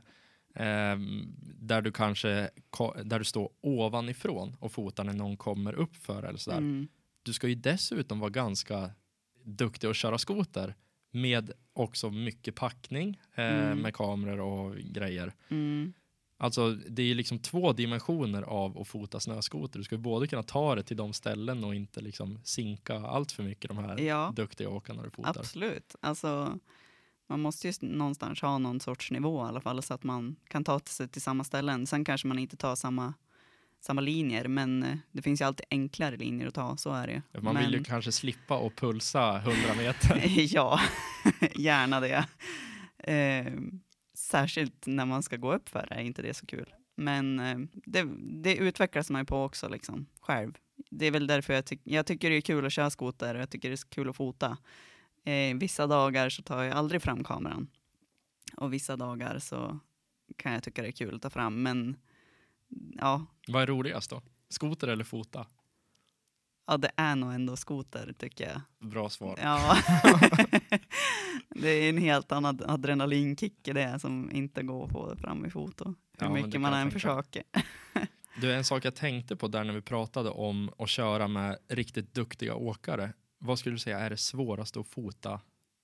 [SPEAKER 1] ehm, där du kanske där du står ovanifrån och fotar när någon kommer upp för eller sådär.
[SPEAKER 2] Mm.
[SPEAKER 1] Du ska ju dessutom vara ganska duktig att köra skoter med också mycket packning eh,
[SPEAKER 2] Mm.
[SPEAKER 1] med kameror och grejer.
[SPEAKER 2] Mm.
[SPEAKER 1] Alltså det är ju liksom två dimensioner av att fota snöskoter. Du ska ju både kunna ta det till de ställen och inte liksom sinka allt för mycket de här
[SPEAKER 2] Ja.
[SPEAKER 1] duktiga åkarna du fotar.
[SPEAKER 2] Absolut. Alltså, man måste ju någonstans ha någon sorts nivå i alla fall så att man kan ta sig till samma ställen. Sen kanske man inte tar samma, samma linjer, men eh, det finns ju alltid enklare linjer att ta, så är det ju.
[SPEAKER 1] Man
[SPEAKER 2] men,
[SPEAKER 1] vill ju kanske slippa och pulsa 100 meter.
[SPEAKER 2] ja, gärna det. Eh, särskilt när man ska gå upp för det är inte det så kul. Men eh, det, det utvecklas man ju på också liksom, själv. Det är väl därför jag, tyck, jag tycker det är kul att köra skoter och jag tycker det är kul att fota. Eh, vissa dagar så tar jag aldrig fram kameran. Och vissa dagar så kan jag tycka det är kul att ta fram. Men ja,
[SPEAKER 1] Vad är roligast då? Skoter eller fota?
[SPEAKER 2] ja det är nog ändå skoter tycker jag.
[SPEAKER 1] Bra svar.
[SPEAKER 2] Ja. det är en helt annan adrenalinkick i det som inte går att få fram i foto. Hur
[SPEAKER 1] Ja,
[SPEAKER 2] mycket man än försöker.
[SPEAKER 1] Du, en sak jag tänkte på där när vi pratade om att köra med riktigt duktiga åkare. Vad skulle du säga är det svåraste att fota?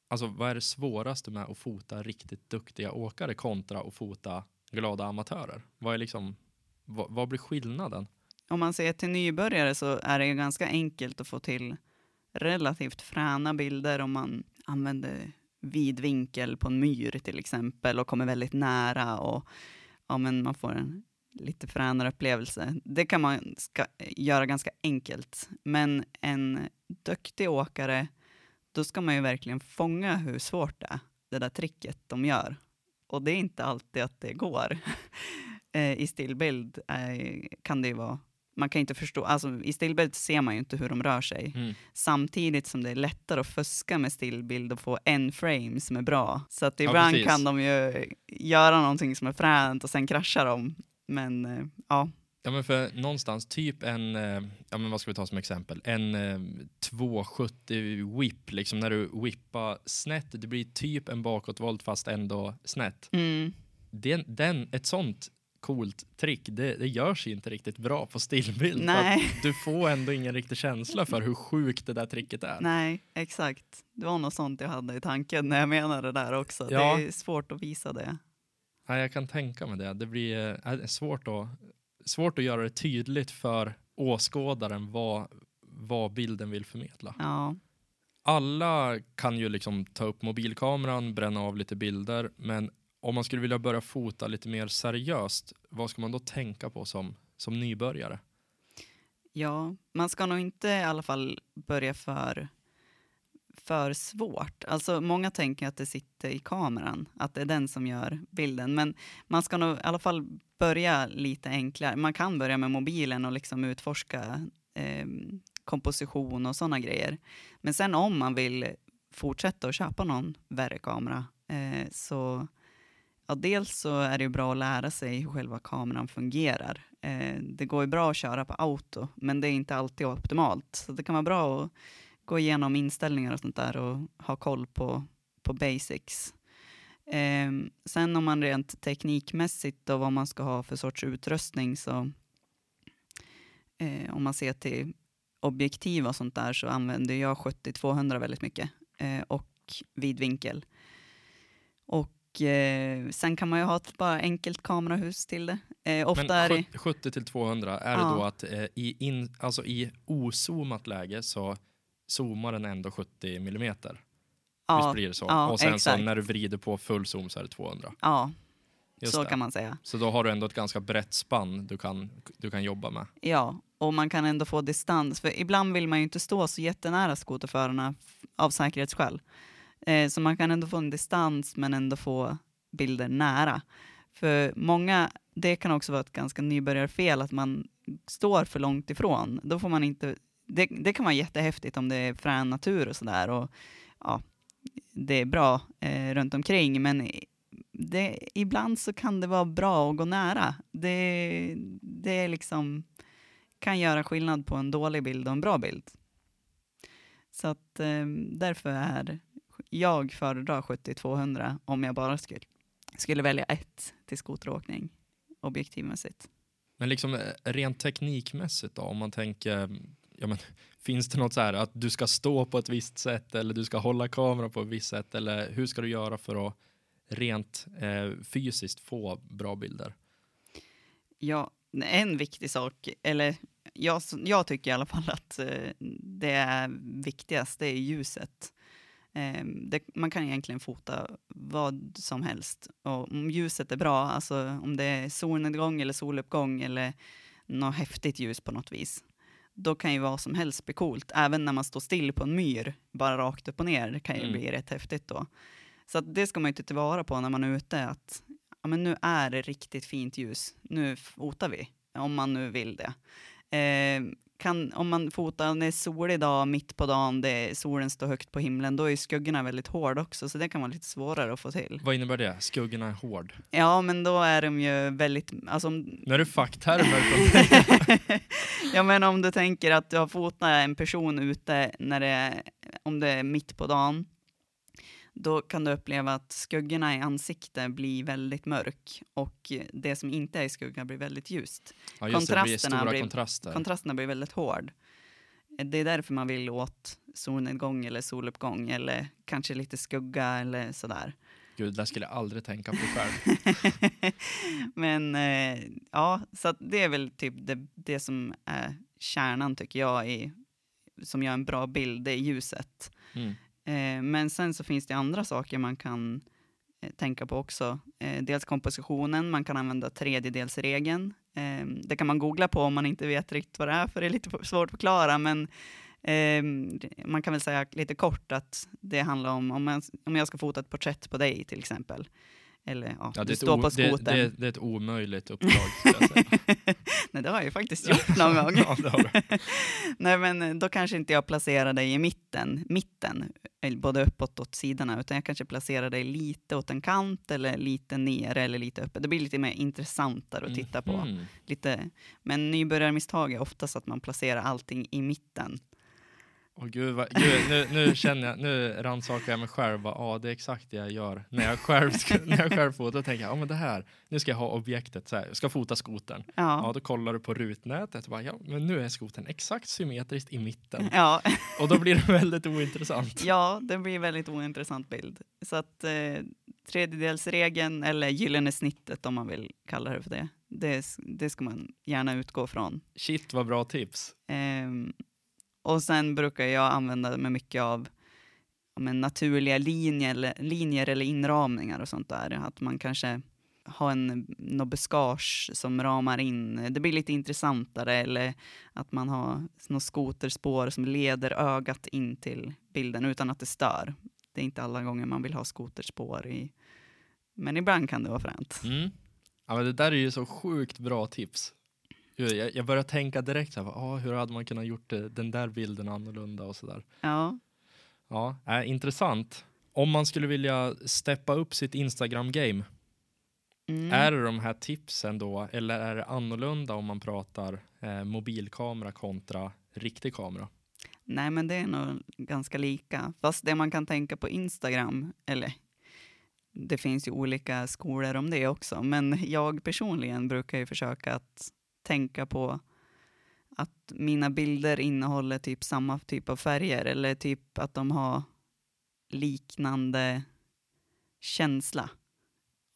[SPEAKER 1] Alltså vad är det svåraste med att fota riktigt duktiga åkare kontra att fota glada amatörer? Vad är liksom, vad, vad blir skillnaden?
[SPEAKER 2] Om man ser till nybörjare så är det ganska enkelt att få till relativt fräna bilder om man använder vid vinkel på en myr till exempel och kommer väldigt nära och ja, men man får en lite fränare upplevelse. Det kan man ska, göra ganska enkelt. Men en duktig åkare, då ska man ju verkligen fånga hur svårt det är, det där tricket de gör. Och det är inte alltid att det går. Eh, I stillbild eh, kan det ju vara man kan inte förstå, alltså i stillbild ser man ju inte hur de rör sig.
[SPEAKER 1] Mm.
[SPEAKER 2] Samtidigt som det är lättare att fuska med stillbild och få en frame som är bra. Så att
[SPEAKER 1] Ja,
[SPEAKER 2] ibland
[SPEAKER 1] precis.
[SPEAKER 2] kan de ju göra någonting som är fränt och sen kraschar de. Men eh, ja,
[SPEAKER 1] Ja men för någonstans typ en, eh, ja men vad ska vi ta som exempel, en eh, 270 whip, liksom när du whippar snett, det blir typ en bakåtvolt fast ändå snett.
[SPEAKER 2] mm,
[SPEAKER 1] Den, den, ett sånt coolt trick, det, det görs ju inte riktigt bra på stillbild.
[SPEAKER 2] nej,
[SPEAKER 1] Du får ändå ingen riktig känsla för hur sjukt det där tricket är.
[SPEAKER 2] nej, exakt. Det var något sånt jag hade i tanken när jag menade det där också.
[SPEAKER 1] Ja.
[SPEAKER 2] Det är svårt att visa det.
[SPEAKER 1] Nej, jag kan tänka mig det. Det blir eh, svårt, att, svårt att göra det tydligt för åskådaren vad, vad bilden vill förmedla.
[SPEAKER 2] Ja,
[SPEAKER 1] alla kan ju liksom ta upp mobilkameran, bränna av lite bilder, men om man skulle vilja börja fota lite mer seriöst, vad ska man då tänka på som, som nybörjare?
[SPEAKER 2] Ja, man ska nog inte i alla fall börja för, för svårt. Alltså många tänker att det sitter i kameran, att det är den som gör bilden. Men man ska nog i alla fall börja lite enklare. Man kan börja med mobilen och liksom utforska eh, komposition och sådana grejer. Men sen om man vill fortsätta att köpa någon värre kamera eh, så ja, dels så är det ju bra att lära sig hur själva kameran fungerar. Eh, det går ju bra att köra på auto, men det är inte alltid optimalt. Så det kan vara bra att gå igenom inställningar och sånt där och ha koll på, på basics. Eh, sen om man rent teknikmässigt och vad man ska ha för sorts utrustning så eh, om man ser till objektiv och sånt där så använder jag 70-200 väldigt mycket eh, och vidvinkel. Och eh, sen kan man ju ha ett bara enkelt kamerahus till det. Eh, ofta
[SPEAKER 1] Men
[SPEAKER 2] är det,
[SPEAKER 1] 70 till 200, är
[SPEAKER 2] Ja.
[SPEAKER 1] det då att eh, i, in, alltså i ozoomat läge så zoomar den ändå 70 millimeter? Visst
[SPEAKER 2] ja,
[SPEAKER 1] blir det så?
[SPEAKER 2] ja,
[SPEAKER 1] och sen
[SPEAKER 2] exakt.
[SPEAKER 1] så när du vrider på full zoom så är det 200?
[SPEAKER 2] ja
[SPEAKER 1] Just
[SPEAKER 2] så
[SPEAKER 1] det.
[SPEAKER 2] kan man säga.
[SPEAKER 1] Så då har du ändå ett ganska brett spann du kan, du kan jobba med.
[SPEAKER 2] Ja, och man kan ändå få distans. För ibland vill man ju inte stå så jättenära skoterförarna av säkerhetsskäl. Eh, så man kan ändå få en distans men ändå få bilder nära. För många, det kan också vara ett ganska nybörjarfel att man står för långt ifrån. Då får man inte, det, det kan vara jättehäftigt om det är frän natur och sådär och ja, det är bra eh, runt omkring men det, ibland så kan det vara bra att gå nära. Det, det är liksom kan göra skillnad på en dålig bild och en bra bild. Så att eh, därför är jag föredrar 70-200 om jag bara skulle, skulle välja ett till skoteråkning objektivmässigt.
[SPEAKER 1] Men liksom eh, rent teknikmässigt då, om man tänker, ja men, finns det något så här att du ska stå på ett visst sätt eller du ska hålla kameran på ett visst sätt eller hur ska du göra för att rent eh, fysiskt få bra bilder?
[SPEAKER 2] Ja, en viktig sak, eller jag, jag tycker i alla fall att eh, det är viktigast, det är ljuset. Eh, det, man kan egentligen fota vad som helst. Och om ljuset är bra, alltså om det är solnedgång eller soluppgång eller något häftigt ljus på något vis, då kan ju vad som helst bli coolt. Även när man står still på en myr, bara rakt upp och ner, det kan ju
[SPEAKER 1] Mm.
[SPEAKER 2] bli rätt häftigt då. Så det ska man ju ta tillvara på när man är ute, att ja, men nu är det riktigt fint ljus, nu fotar vi, om man nu vill det. Eh, kan, om man fotar när det är solig dag, mitt på dagen, det, solen står högt på himlen, då är skuggorna väldigt hårda också, så det kan vara lite svårare att få till.
[SPEAKER 1] Vad innebär det? Skuggorna är hård.
[SPEAKER 2] Ja, men då är de ju väldigt, alltså om,
[SPEAKER 1] Nu är det facktermer
[SPEAKER 2] ja men om du tänker att du har fotat en person ute när det om det är mitt på dagen, då kan du uppleva att skuggorna i ansiktet blir väldigt mörk och det som inte är i skuggan blir väldigt ljust.
[SPEAKER 1] Ja, blir
[SPEAKER 2] Kontrasterna blir-
[SPEAKER 1] kontraster.
[SPEAKER 2] Kontrasterna blir väldigt hård. Det är därför man vill åt solnedgång eller soluppgång eller kanske lite skugga eller sådär.
[SPEAKER 1] Gud, det skulle jag aldrig tänka på själv.
[SPEAKER 2] Men eh, ja, så det är väl typ det, det som är kärnan tycker jag i, som gör en bra bild, det är ljuset.
[SPEAKER 1] Mm.
[SPEAKER 2] Eh, men sen så finns det andra saker man kan eh, tänka på också. Eh, dels kompositionen, man kan använda tredjedelsregeln. Ehm, det kan man googla på om man inte vet riktigt vad det är, för det är lite svårt att förklara. Men ehm, man kan väl säga lite kort att det handlar om, om, om jag ska fota ett porträtt på dig till exempel. Eller ja,
[SPEAKER 1] Ja, det,
[SPEAKER 2] du står på
[SPEAKER 1] det,
[SPEAKER 2] skotern.
[SPEAKER 1] det, det är ett omöjligt uppdrag.
[SPEAKER 2] Nej, det har jag ju faktiskt gjort någon gång.
[SPEAKER 1] ja, det.
[SPEAKER 2] Nej, men eh, då kanske inte jag placerar dig i mitten, mitten, eller både uppåt och åt sidorna, utan jag kanske placerar dig lite åt en kant eller lite nere eller lite uppe. Det blir lite mer intressantare att titta på.
[SPEAKER 1] Mhm.
[SPEAKER 2] Lite, men nybörjarmisstag är oftast att man placerar allting i mitten.
[SPEAKER 1] Åh gud, vad, gud nu, nu känner jag, nu rannsakar jag mig själv. bara, Ja, det är exakt det jag gör. När jag själv, när jag själv fotar tänker jag, ja men det här, nu ska jag ha objektet så här, jag ska fota skotern. Ja,
[SPEAKER 2] Ja,
[SPEAKER 1] då kollar du på rutnätet och bara, ja men nu är skotern exakt symmetriskt i mitten.
[SPEAKER 2] ja,
[SPEAKER 1] Och då blir det väldigt ointressant.
[SPEAKER 2] ja det blir väldigt ointressant bild. Så att eh, tredjedelsregeln, eller gyllene snittet om man vill kalla det för det, det, det ska man gärna utgå från.
[SPEAKER 1] Shit vad bra tips.
[SPEAKER 2] Ehm, och sen brukar jag använda mig mycket av men naturliga linjer, eller- linjer eller inramningar och sånt där. Att man kanske har en något buskage som ramar in. Det blir lite intressantare eller att man har något skoterspår som leder ögat in till bilden utan att det stör. Det är inte alla gånger man vill ha skoterspår i, men ibland kan det vara fränt.
[SPEAKER 1] Mm. Ja, men det där är ju så sjukt bra tips. Jag, jag börjar tänka direkt så här, ah, hur hade man kunnat gjort det, den där bilden annorlunda och sådär.
[SPEAKER 2] Ja,
[SPEAKER 1] Ja, äh, intressant. Om man skulle vilja steppa upp sitt Instagram-game,
[SPEAKER 2] mm.
[SPEAKER 1] är det de här tipsen då, eller är det annorlunda om man pratar eh, mobilkamera kontra riktig kamera?
[SPEAKER 2] Nej, men det är nog ganska lika. Fast det man kan tänka på Instagram, eller det finns ju olika skolor om det också, men jag personligen brukar ju försöka att tänka på att mina bilder innehåller typ samma typ av färger eller typ att de har liknande känsla.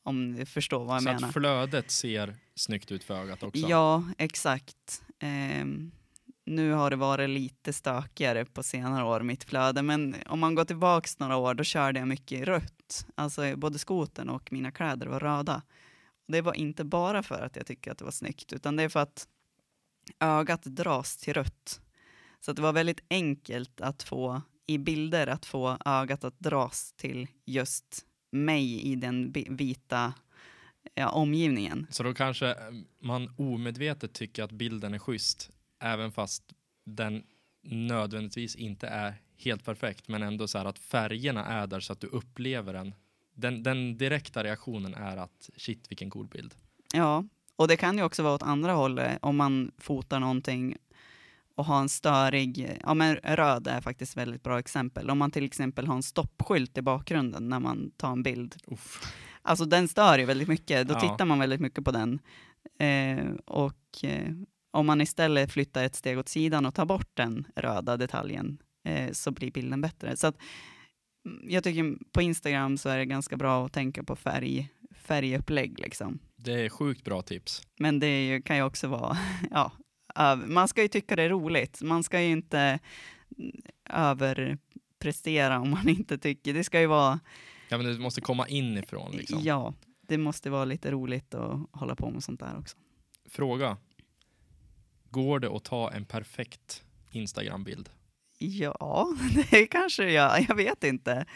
[SPEAKER 2] Om du förstår vad jag
[SPEAKER 1] så
[SPEAKER 2] menar.
[SPEAKER 1] att flödet ser snyggt ut för ögat också?
[SPEAKER 2] Ja, exakt. Ehm, nu har det varit lite stökigare på senare år, mitt flöde, men om man går tillbaks några år, då körde jag mycket rött. Alltså både skoten och mina kläder var röda. Det var inte bara för att jag tycker att det var snyggt, utan det är för att ögat dras till rött. Så att det var väldigt enkelt att få i bilder att få ögat att dras till just mig i den vita ja, omgivningen.
[SPEAKER 1] Så då kanske man omedvetet tycker att bilden är schysst, även fast den nödvändigtvis inte är helt perfekt, men ändå så här att färgerna är där så att du upplever den. Den, den direkta reaktionen är att shit vilken cool bild.
[SPEAKER 2] Ja, och det kan ju också vara åt andra hållet om man fotar någonting och har en störig, ja men röd är faktiskt ett väldigt bra exempel. Om man till exempel har en stoppskylt i bakgrunden när man tar en bild.
[SPEAKER 1] Uff.
[SPEAKER 2] Alltså den stör ju väldigt mycket, då
[SPEAKER 1] Ja.
[SPEAKER 2] tittar man väldigt mycket på den. Eh, och eh, om man istället flyttar ett steg åt sidan och tar bort den röda detaljen eh, så blir bilden bättre. Så att, jag tycker på Instagram så är det ganska bra att tänka på färg, färgupplägg liksom.
[SPEAKER 1] Det är sjukt bra tips.
[SPEAKER 2] Men det ju, kan ju också vara, ja, man ska ju tycka det är roligt. Man ska ju inte mm, överprestera om man inte tycker. Det ska ju vara,
[SPEAKER 1] Ja, men det måste komma inifrån liksom.
[SPEAKER 2] ja, det måste vara lite roligt att hålla på med sånt där också.
[SPEAKER 1] Fråga. Går det att ta en perfekt Instagram-bild?
[SPEAKER 2] Ja, det kanske gör. Jag vet inte.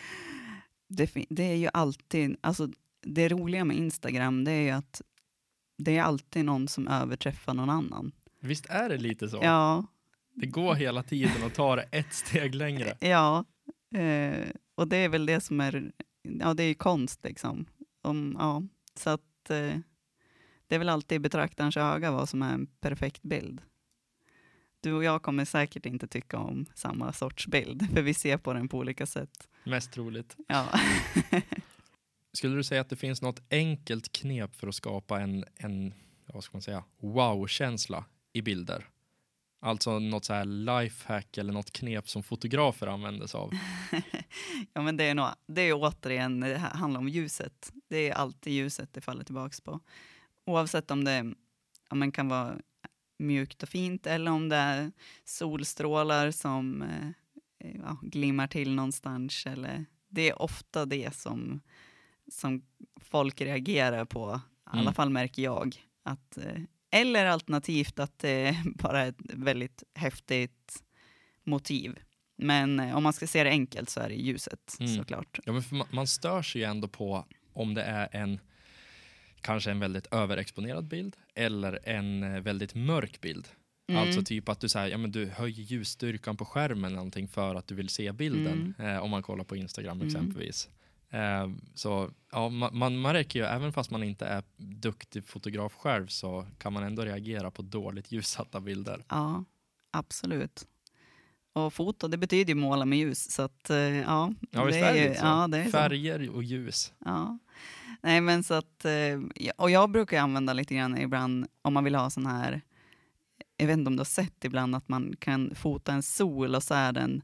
[SPEAKER 2] Det, det är ju alltid, alltså det roliga med Instagram det är ju att det är alltid någon som överträffar någon annan.
[SPEAKER 1] Visst är det lite så?
[SPEAKER 2] Ja,
[SPEAKER 1] Det går hela tiden att ta det ett steg längre.
[SPEAKER 2] Ja, eh, och det är väl det som är, ja det är ju konst liksom. Om, ja, så att eh, det är väl alltid i betraktarens öga vad som är en perfekt bild. Du och jag kommer säkert inte tycka om samma sorts bild, för vi ser på den på olika sätt.
[SPEAKER 1] Mest troligt.
[SPEAKER 2] Ja,
[SPEAKER 1] Skulle du säga att det finns något enkelt knep för att skapa en, en vad ska man säga, wow-känsla i bilder? Alltså något så här lifehack eller något knep som fotografer använder sig av.
[SPEAKER 2] ja men det är, nog, det är återigen, det handlar om ljuset. Det är alltid ljuset det faller tillbaks på. Oavsett om det ja, men kan vara mjukt och fint eller om det är solstrålar som eh, ja, glimmar till någonstans. Eller, det är ofta det som, som folk reagerar på, i alla
[SPEAKER 1] Mm.
[SPEAKER 2] fall märker jag. Att, eh, eller alternativt att det bara är ett väldigt häftigt motiv. Men eh, om man ska se det enkelt så är det ljuset
[SPEAKER 1] Mm.
[SPEAKER 2] såklart.
[SPEAKER 1] Ja, men man, man stör sig ju ändå på om det är en kanske en väldigt överexponerad bild eller en eh, väldigt mörk bild.
[SPEAKER 2] Mm.
[SPEAKER 1] Alltså typ att du, så här, ja, men du höjer ljusstyrkan på skärmen eller någonting för att du vill se bilden. Eh, om man kollar på Instagram
[SPEAKER 2] Mm.
[SPEAKER 1] exempelvis. Eh, så ja, man, man märker ju, även fast man inte är duktig fotograf själv så kan man ändå reagera på dåligt ljussatta bilder.
[SPEAKER 2] Ja, absolut. Och foto, det betyder ju måla med ljus, så att eh, ja.
[SPEAKER 1] Ja,
[SPEAKER 2] det
[SPEAKER 1] är det
[SPEAKER 2] ju-? Ja, det är så.
[SPEAKER 1] Färger och ljus.
[SPEAKER 2] Ja. Nej, men så att, eh, och jag brukar använda lite grann ibland om man vill ha sån här, jag vet inte om du har sett ibland att man kan fota en sol och så är den,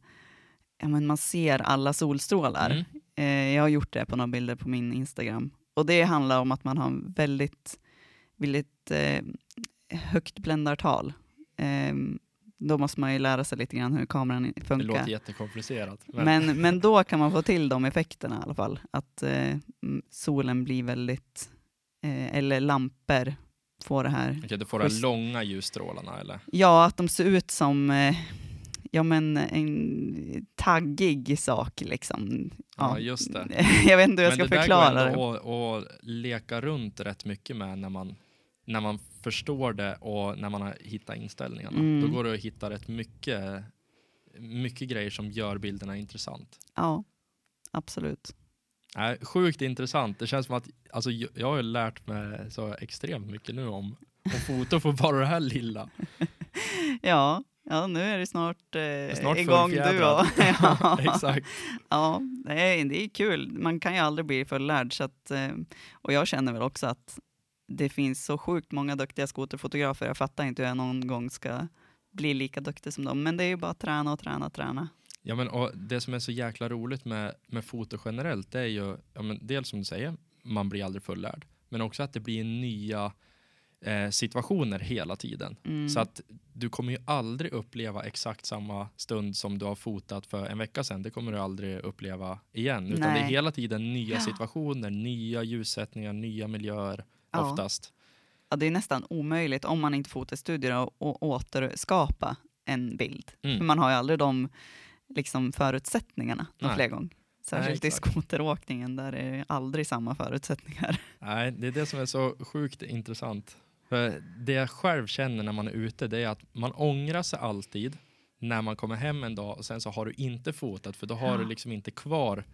[SPEAKER 2] ja men man ser alla solstrålar.
[SPEAKER 1] Mm.
[SPEAKER 2] Eh, jag har gjort det på några bilder på min Instagram. Och det handlar om att man har en väldigt, väldigt eh, högt bländartal. Då måste man ju lära sig lite grann hur kameran
[SPEAKER 1] Det
[SPEAKER 2] funkar.
[SPEAKER 1] låter jättekomplicerat. Men,
[SPEAKER 2] Men, men då kan man få till de effekterna i alla fall. Att eh, solen blir väldigt, eh, eller lampor får det här.
[SPEAKER 1] okej, du får de här långa ljusstrålarna eller?
[SPEAKER 2] Ja, att de ser ut som eh, ja, men en taggig sak liksom.
[SPEAKER 1] Ja, just det.
[SPEAKER 2] jag vet inte hur jag
[SPEAKER 1] Men
[SPEAKER 2] ska
[SPEAKER 1] det där
[SPEAKER 2] förklara
[SPEAKER 1] går
[SPEAKER 2] det.
[SPEAKER 1] ändå att, att leka runt rätt mycket med när man, när man förstår det och när man har hittat inställningarna.
[SPEAKER 2] Mm.
[SPEAKER 1] Då går det att hitta rätt mycket, mycket grejer som gör bilderna intressant.
[SPEAKER 2] Ja, absolut.
[SPEAKER 1] Nej, sjukt intressant. Det känns som att alltså, jag har lärt mig så extremt mycket nu om, om foto för bara det här lilla.
[SPEAKER 2] Ja, ja nu är det snart, eh,
[SPEAKER 1] Snart
[SPEAKER 2] igång du och. ja.
[SPEAKER 1] Exakt.
[SPEAKER 2] Ja, det är, det är kul. Man kan ju aldrig bli fullärd. Så att, eh, och jag känner väl också att det finns så sjukt många duktiga skoterfotografer. Jag fattar inte hur jag någon gång ska bli lika duktig som dem. Men det är ju bara att träna och träna och träna.
[SPEAKER 1] Ja, men, och det som är så jäkla roligt med, med foto generellt, det är ju ja, men, dels som du säger, man blir aldrig fullärd, men också att det blir nya eh, situationer hela tiden.
[SPEAKER 2] Mm.
[SPEAKER 1] Så att du kommer ju aldrig uppleva exakt samma stund som du har fotat för en vecka sedan. Det kommer du aldrig uppleva igen. Utan det är
[SPEAKER 2] Nej.
[SPEAKER 1] hela tiden nya
[SPEAKER 2] Ja.
[SPEAKER 1] situationer, nya ljussättningar, nya miljöer
[SPEAKER 2] Ja.
[SPEAKER 1] oftast.
[SPEAKER 2] Ja, det är nästan omöjligt om man inte fotar i studier att återskapa en bild. För
[SPEAKER 1] Mm.
[SPEAKER 2] man har ju aldrig de liksom, förutsättningarna någon fler gång. Särskilt i skoteråkningen där är det aldrig samma förutsättningar.
[SPEAKER 1] Nej, det är det som är så sjukt intressant. För det jag själv känner när man är ute, det är att man ångrar sig alltid när man kommer hem en dag och sen så har du inte fotat, för då har
[SPEAKER 2] Ja.
[SPEAKER 1] du liksom inte kvar,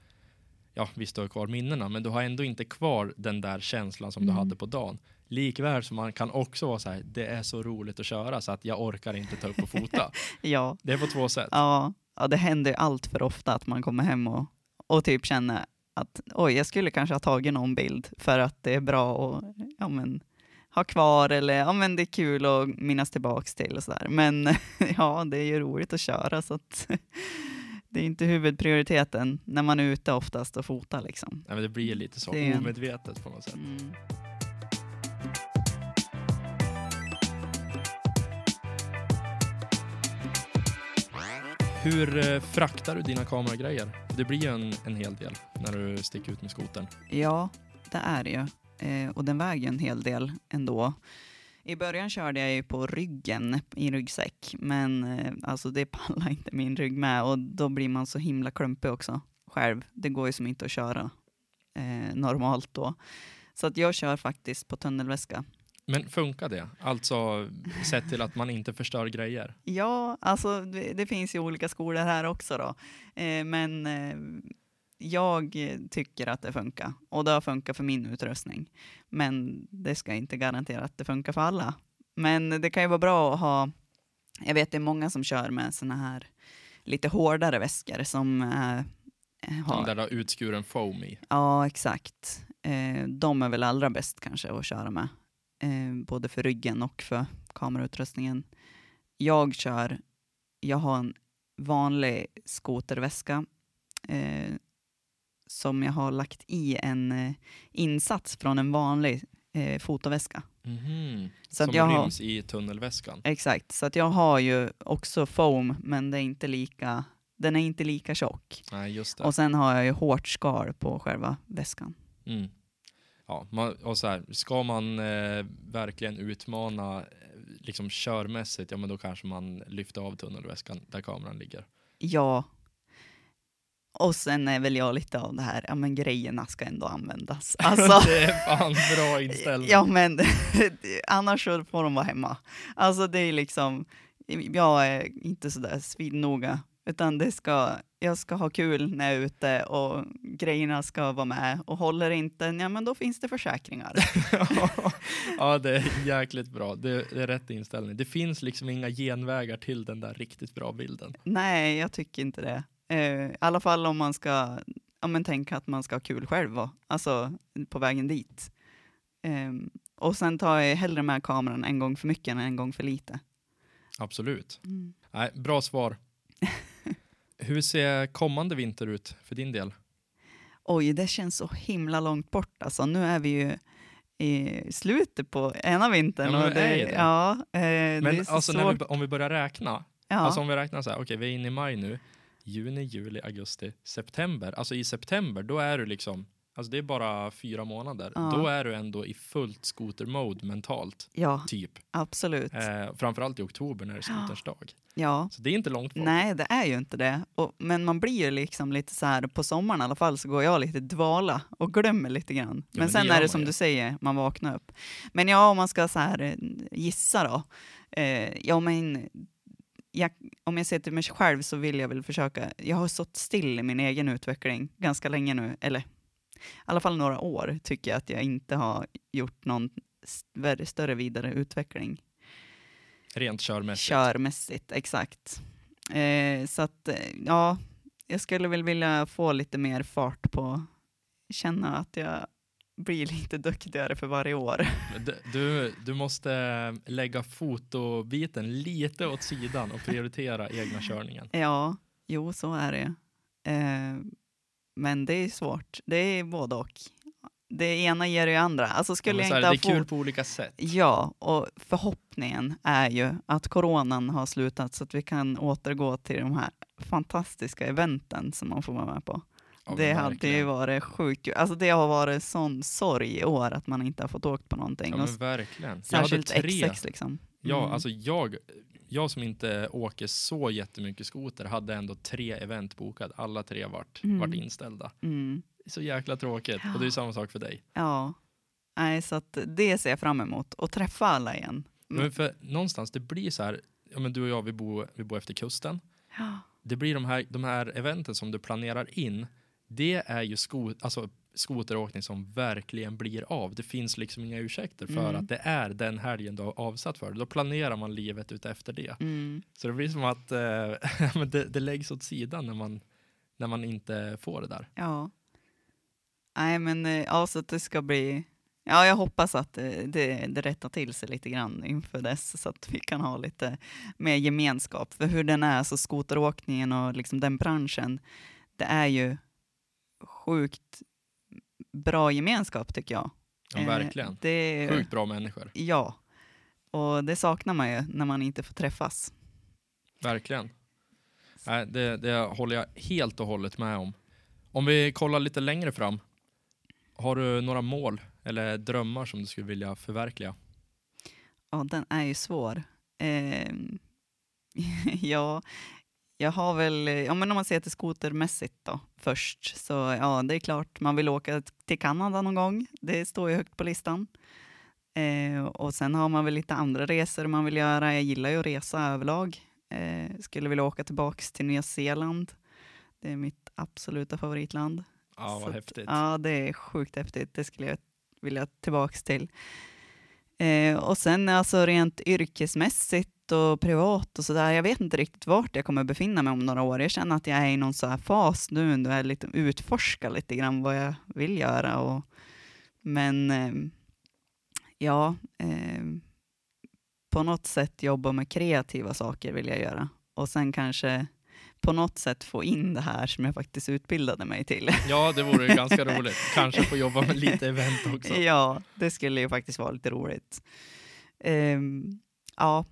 [SPEAKER 1] ja visst du har kvar minnena, men du har ändå inte kvar den där känslan som
[SPEAKER 2] Mm.
[SPEAKER 1] du hade på dagen. Likväl som man kan också vara så här, det är så roligt att köra så att jag orkar inte ta upp och fota.
[SPEAKER 2] Ja,
[SPEAKER 1] Det är på två sätt.
[SPEAKER 2] ja, ja, det händer ju allt för ofta att man kommer hem och, och typ känner att oj, jag skulle kanske ha tagit någon bild för att det är bra att ja, men, ha kvar eller ja, men det är kul att minnas tillbaks till och sådär. Men ja, det är ju roligt att köra så att det är inte huvudprioriteten när man är ute oftast och fotar liksom.
[SPEAKER 1] Nej, men det blir lite så
[SPEAKER 2] Det
[SPEAKER 1] omedvetet på något sätt.
[SPEAKER 2] Mm.
[SPEAKER 1] Hur eh, fraktar du dina kameragrejer? Det blir ju en, en hel del när du sticker ut med skotern.
[SPEAKER 2] Ja, det är det ju. Eh, och den väger en hel del ändå. I början körde jag ju på ryggen i ryggsäck, men eh, alltså det pallar inte min rygg med och då blir man så himla klumpig också själv. Det går ju som inte att köra eh, normalt då. Så att jag kör faktiskt på tunnelväska.
[SPEAKER 1] Men funkar det? Alltså sett till att man inte förstör grejer?
[SPEAKER 2] Ja, alltså det, det finns ju olika skolor här också då. Eh, men eh, jag tycker att det funkar och det har funkat för min utrustning. Men det ska inte garantera att det funkar för alla. Men det kan ju vara bra att ha, jag vet det är många som kör med såna här lite hårdare väskor som eh,
[SPEAKER 1] Den
[SPEAKER 2] har,
[SPEAKER 1] där har utskuren foam i.
[SPEAKER 2] ja exakt. Eh, de är väl allra bäst kanske att köra med. Eh, både för ryggen och för kamerautrustningen. Jag kör, jag har en vanlig skoterväska eh, som jag har lagt i en eh, insats från en vanlig eh, fotoväska.
[SPEAKER 1] Mhm.
[SPEAKER 2] Så att
[SPEAKER 1] Som
[SPEAKER 2] jag har-
[SPEAKER 1] ryms i tunnelväskan.
[SPEAKER 2] Exakt, så att jag har ju också foam men det är inte lika, den är inte lika tjock.
[SPEAKER 1] Nej, just det.
[SPEAKER 2] Och sen har jag ju hårt skal på själva väskan.
[SPEAKER 1] Mm. Ja, man, och så här, ska man eh, verkligen utmana eh, liksom körmässigt, ja men då kanske man lyfter av tunnelväskan där kameran ligger.
[SPEAKER 2] Ja. Och sen är väl jag lite av det här, ja men grejerna ska ändå användas. Alltså,
[SPEAKER 1] det är fan bra inställning.
[SPEAKER 2] ja men annars så får de vara hemma. Alltså det är liksom, jag är inte sådär svinnoga, utan det ska, jag ska ha kul när jag är ute och grejerna ska vara med. Och håller inte, ja men då finns det försäkringar.
[SPEAKER 1] ja, det är jäkligt bra. Det, det är rätt inställning. Det finns liksom inga genvägar till den där riktigt bra bilden.
[SPEAKER 2] Nej, jag tycker inte det. Eh, I alla fall om man ska ja, men tänka att man ska ha kul själv, alltså på vägen dit. Ehm, och sen tar jag hellre med kameran en gång för mycket än en gång för lite.
[SPEAKER 1] Absolut. Nej, bra svar. Hur ser kommande vinter ut för din del?
[SPEAKER 2] Oj, det känns så himla långt bort. Alltså, nu är vi ju i slutet på ena vintern.
[SPEAKER 1] Ja, men
[SPEAKER 2] det,
[SPEAKER 1] det.
[SPEAKER 2] ja, eh,
[SPEAKER 1] Men
[SPEAKER 2] så
[SPEAKER 1] alltså vi, om vi börjar räkna,
[SPEAKER 2] Ja,
[SPEAKER 1] Alltså om vi räknar så här, okej vi är inne i maj nu, juni, juli, augusti, september. Alltså i september, då är du liksom, alltså det är bara fyra månader.
[SPEAKER 2] Ja.
[SPEAKER 1] Då är du ändå i fullt skotermode mentalt,
[SPEAKER 2] ja
[SPEAKER 1] typ.
[SPEAKER 2] absolut.
[SPEAKER 1] Eh, framförallt i oktober när det är skoters dag.
[SPEAKER 2] Ja,
[SPEAKER 1] Så det är inte långt bort.
[SPEAKER 2] nej det är ju inte det. Och, men man blir ju liksom lite så här, på sommaren i alla fall så går jag lite dvala och glömmer lite grann. Men,
[SPEAKER 1] men det
[SPEAKER 2] sen är det som
[SPEAKER 1] ju.
[SPEAKER 2] du säger, man vaknar upp. Men ja, om man ska så här eh, gissa då. Eh, ja men, jag, om jag ser till mig själv så vill jag väl försöka, jag har stått still i min egen utveckling ganska länge nu, eller i alla fall några år tycker jag att jag inte har gjort någon större vidare utveckling
[SPEAKER 1] Rent körmässigt.
[SPEAKER 2] körmässigt, exakt. Eh, så att, eh, ja, jag skulle väl vilja få lite mer fart på, känna att jag blir lite duktigare för varje år.
[SPEAKER 1] Du, du, måste lägga fotobiten lite åt sidan och prioritera egna körningen.
[SPEAKER 2] Ja, jo, så är det. Eh, men det är svårt. Det är både och. Det ena ger det andra. Alltså
[SPEAKER 1] Ja,
[SPEAKER 2] skulle
[SPEAKER 1] men
[SPEAKER 2] jag
[SPEAKER 1] här,
[SPEAKER 2] inte
[SPEAKER 1] det är kul på olika sätt.
[SPEAKER 2] Ja, och förhoppningen är ju att coronan har slutat så att vi kan återgå till de här fantastiska eventen som man får vara med på.
[SPEAKER 1] Ja,
[SPEAKER 2] det
[SPEAKER 1] men
[SPEAKER 2] hade ju
[SPEAKER 1] verkligen.
[SPEAKER 2] varit sjukt. Alltså det har varit sån sorg i år att man inte har fått åkt på någonting.
[SPEAKER 1] Ja, men verkligen.
[SPEAKER 2] Särskilt
[SPEAKER 1] tre.
[SPEAKER 2] X6 liksom.
[SPEAKER 1] Ja,
[SPEAKER 2] Mm.
[SPEAKER 1] alltså jag, jag som inte åker så jättemycket skoter hade ändå tre event bokade. Alla tre vart,
[SPEAKER 2] Mm.
[SPEAKER 1] vart inställda.
[SPEAKER 2] Mm.
[SPEAKER 1] Så jäkla tråkigt. Och det är samma sak för dig.
[SPEAKER 2] Ja, nej så att det ser jag fram emot. Och träffa alla igen. Mm.
[SPEAKER 1] Men för någonstans, det blir så här, ja men du och jag, vi bor, vi bor efter kusten.
[SPEAKER 2] Ja.
[SPEAKER 1] Det blir de här, de här eventen som du planerar in, det är ju sko, alltså, skoteråkning som verkligen blir av. Det finns liksom inga ursäkter för
[SPEAKER 2] Mm.
[SPEAKER 1] att det är den helgen du har avsatt för. Då planerar man livet ut efter det.
[SPEAKER 2] Mm.
[SPEAKER 1] Så det blir som att eh, det, det läggs åt sidan när man, när man inte får det där.
[SPEAKER 2] Ja. Nej men eh, ja, så att det ska bli, ja jag hoppas att det, det, det rättar till sig lite grann inför dess så att vi kan ha lite mer gemenskap. För hur den är, så skoteråkningen och liksom den branschen, det är ju sjukt bra gemenskap tycker jag.
[SPEAKER 1] Ja,
[SPEAKER 2] Eh,
[SPEAKER 1] verkligen.
[SPEAKER 2] Det
[SPEAKER 1] Sjukt bra människor.
[SPEAKER 2] Ja, och det saknar man ju när man inte får träffas.
[SPEAKER 1] Verkligen. Nej, det, det håller jag helt och hållet med om. Om vi kollar lite längre fram. Har du några mål eller drömmar som du skulle vilja förverkliga?
[SPEAKER 2] Ja, den är ju svår. Eh, ja, jag har väl, ja men om man ser till skotermässigt då först, så ja det är klart man vill åka till Kanada någon gång. Det står ju högt på listan. Eh, och sen har man väl lite andra resor man vill göra. Jag gillar ju att resa överlag. Eh, skulle vilja åka tillbaks till Nya Zeeland. Det är mitt absoluta favoritland.
[SPEAKER 1] Ja,
[SPEAKER 2] Så
[SPEAKER 1] vad
[SPEAKER 2] att-
[SPEAKER 1] häftigt.
[SPEAKER 2] Ja, det är sjukt häftigt. Det skulle jag vilja tillbaks till. Eh, och sen alltså rent yrkesmässigt och privat och sådär. Jag vet inte riktigt vart jag kommer befinna mig om några år. Jag känner att jag är i någon så här fas nu då jag lite utforskar lite grann vad jag vill göra. Och, men eh, ja, eh, på något sätt jobba med kreativa saker vill jag göra. Och sen kanske på något sätt få in det här som jag faktiskt utbildade mig till.
[SPEAKER 1] Ja, det vore ju ganska roligt. Kanske få jobba med lite event också.
[SPEAKER 2] Ja, det skulle ju faktiskt vara lite roligt. Ehm, ja,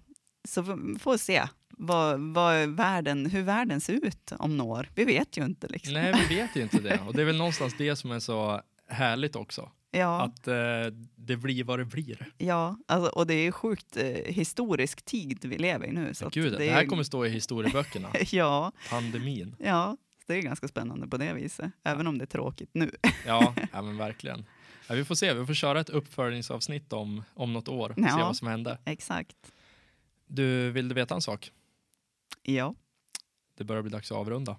[SPEAKER 2] så får vi se vad, vad världen, hur världen ser ut om några år. Vi vet ju inte liksom.
[SPEAKER 1] Nej, vi vet ju inte det. Och det är väl någonstans det som är så härligt också.
[SPEAKER 2] Ja,
[SPEAKER 1] Att eh, det blir vad det blir.
[SPEAKER 2] ja alltså, och det är ju sjukt eh, historisk tid vi lever i nu. Så
[SPEAKER 1] Gud, det,
[SPEAKER 2] det är
[SPEAKER 1] här kommer stå i historieböckerna.
[SPEAKER 2] Ja,
[SPEAKER 1] Pandemin.
[SPEAKER 2] ja, det är ganska spännande på det viset, även om det är tråkigt nu.
[SPEAKER 1] Ja, ja men verkligen. Ja, vi får se, vi får köra ett uppföljningsavsnitt om, om något år. Se
[SPEAKER 2] Ja.
[SPEAKER 1] vad som hände.
[SPEAKER 2] Exakt.
[SPEAKER 1] Du, vill du veta en sak?
[SPEAKER 2] Ja,
[SPEAKER 1] Det börjar bli dags att avrunda.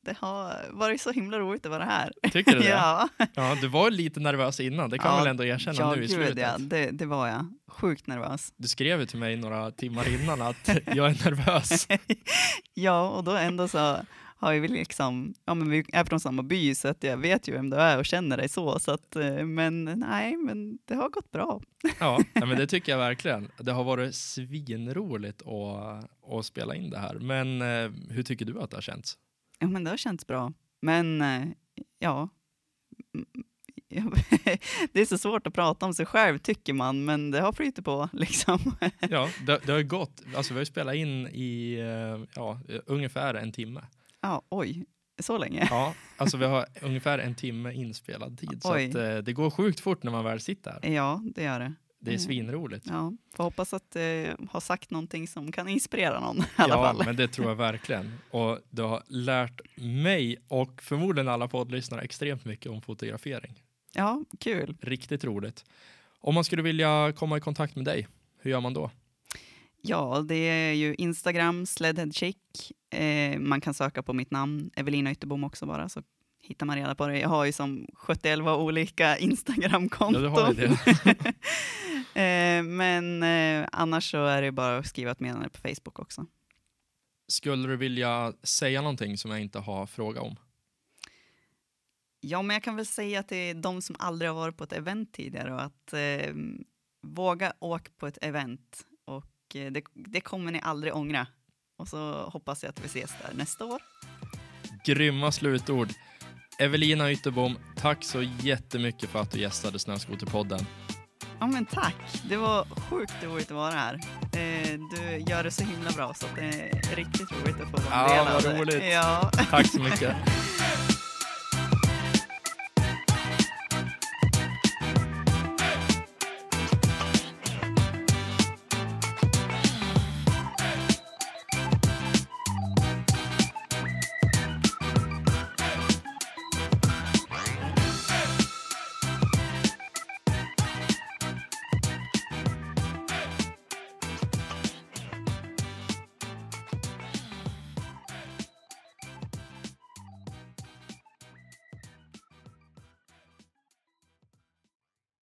[SPEAKER 2] det har varit så himla roligt att vara här.
[SPEAKER 1] Tycker du det?
[SPEAKER 2] Ja,
[SPEAKER 1] Ja, du var lite nervös innan, det kan
[SPEAKER 2] Ja,
[SPEAKER 1] man väl ändå erkänna
[SPEAKER 2] ja
[SPEAKER 1] nu i slutet.
[SPEAKER 2] ja, det, det var jag. Sjukt nervös.
[SPEAKER 1] Du skrev ju till mig några timmar innan att jag är nervös.
[SPEAKER 2] Ja, och då ändå så har vi liksom, ja men vi är från samma by så att jag vet ju vem du är och känner dig så, så att, eh, men nej, men det har gått bra.
[SPEAKER 1] Ja, men det tycker jag verkligen. Det har varit svinroligt att, att spela in det här. Men eh, hur tycker du att det har känts?
[SPEAKER 2] Ja, men det har känts bra. Men eh, ja, mm, det är så svårt att prata om sig själv tycker man, men det har flyttat på liksom.
[SPEAKER 1] Ja, det, det har ju gått. Alltså vi har ju spelat in i ja, ungefär en timme.
[SPEAKER 2] Ja, oj, så länge?
[SPEAKER 1] Ja, alltså vi har ungefär en timme inspelad tid. Så att, eh, det går sjukt fort när man väl sitter här.
[SPEAKER 2] Ja, det gör det.
[SPEAKER 1] Det är svinroligt.
[SPEAKER 2] Ja, får hoppas att eh, ha sagt någonting som kan inspirera någon i alla
[SPEAKER 1] ja,
[SPEAKER 2] fall.
[SPEAKER 1] men det tror jag verkligen. Och du har lärt mig och förmodligen alla poddlyssnare extremt mycket om fotografering.
[SPEAKER 2] Ja, kul.
[SPEAKER 1] Riktigt roligt. Om man skulle vilja komma i kontakt med dig, hur gör man då?
[SPEAKER 2] Ja, det är ju Instagram, Sledhead Chick. Eh, man kan söka på mitt namn, Evelina Ytterbom också bara, så hittar man reda på det. Jag har ju som 71 olika
[SPEAKER 1] Ja,
[SPEAKER 2] Instagram-konton.
[SPEAKER 1] du har ju det.
[SPEAKER 2] eh, men eh, annars så är det bara att skriva ett meddelande på Facebook också.
[SPEAKER 1] Skulle du vilja säga någonting som jag inte har frågat om?
[SPEAKER 2] Ja, men jag kan väl säga till de som aldrig har varit på ett event tidigare och att eh, våga åka på ett event det, det kommer ni aldrig ångra. Och så hoppas jag att vi ses där nästa år.
[SPEAKER 1] Grymma slutord. Evelina Ytterbom, tack så jättemycket för att du gästade Snöskoterpodden.
[SPEAKER 2] Ja, men tack. Det var sjukt roligt att vara här. Eh, du gör det så himla bra så det är riktigt roligt att få vara en
[SPEAKER 1] Ja,
[SPEAKER 2] del av
[SPEAKER 1] vad
[SPEAKER 2] det.
[SPEAKER 1] roligt.
[SPEAKER 2] Ja.
[SPEAKER 1] Tack så mycket.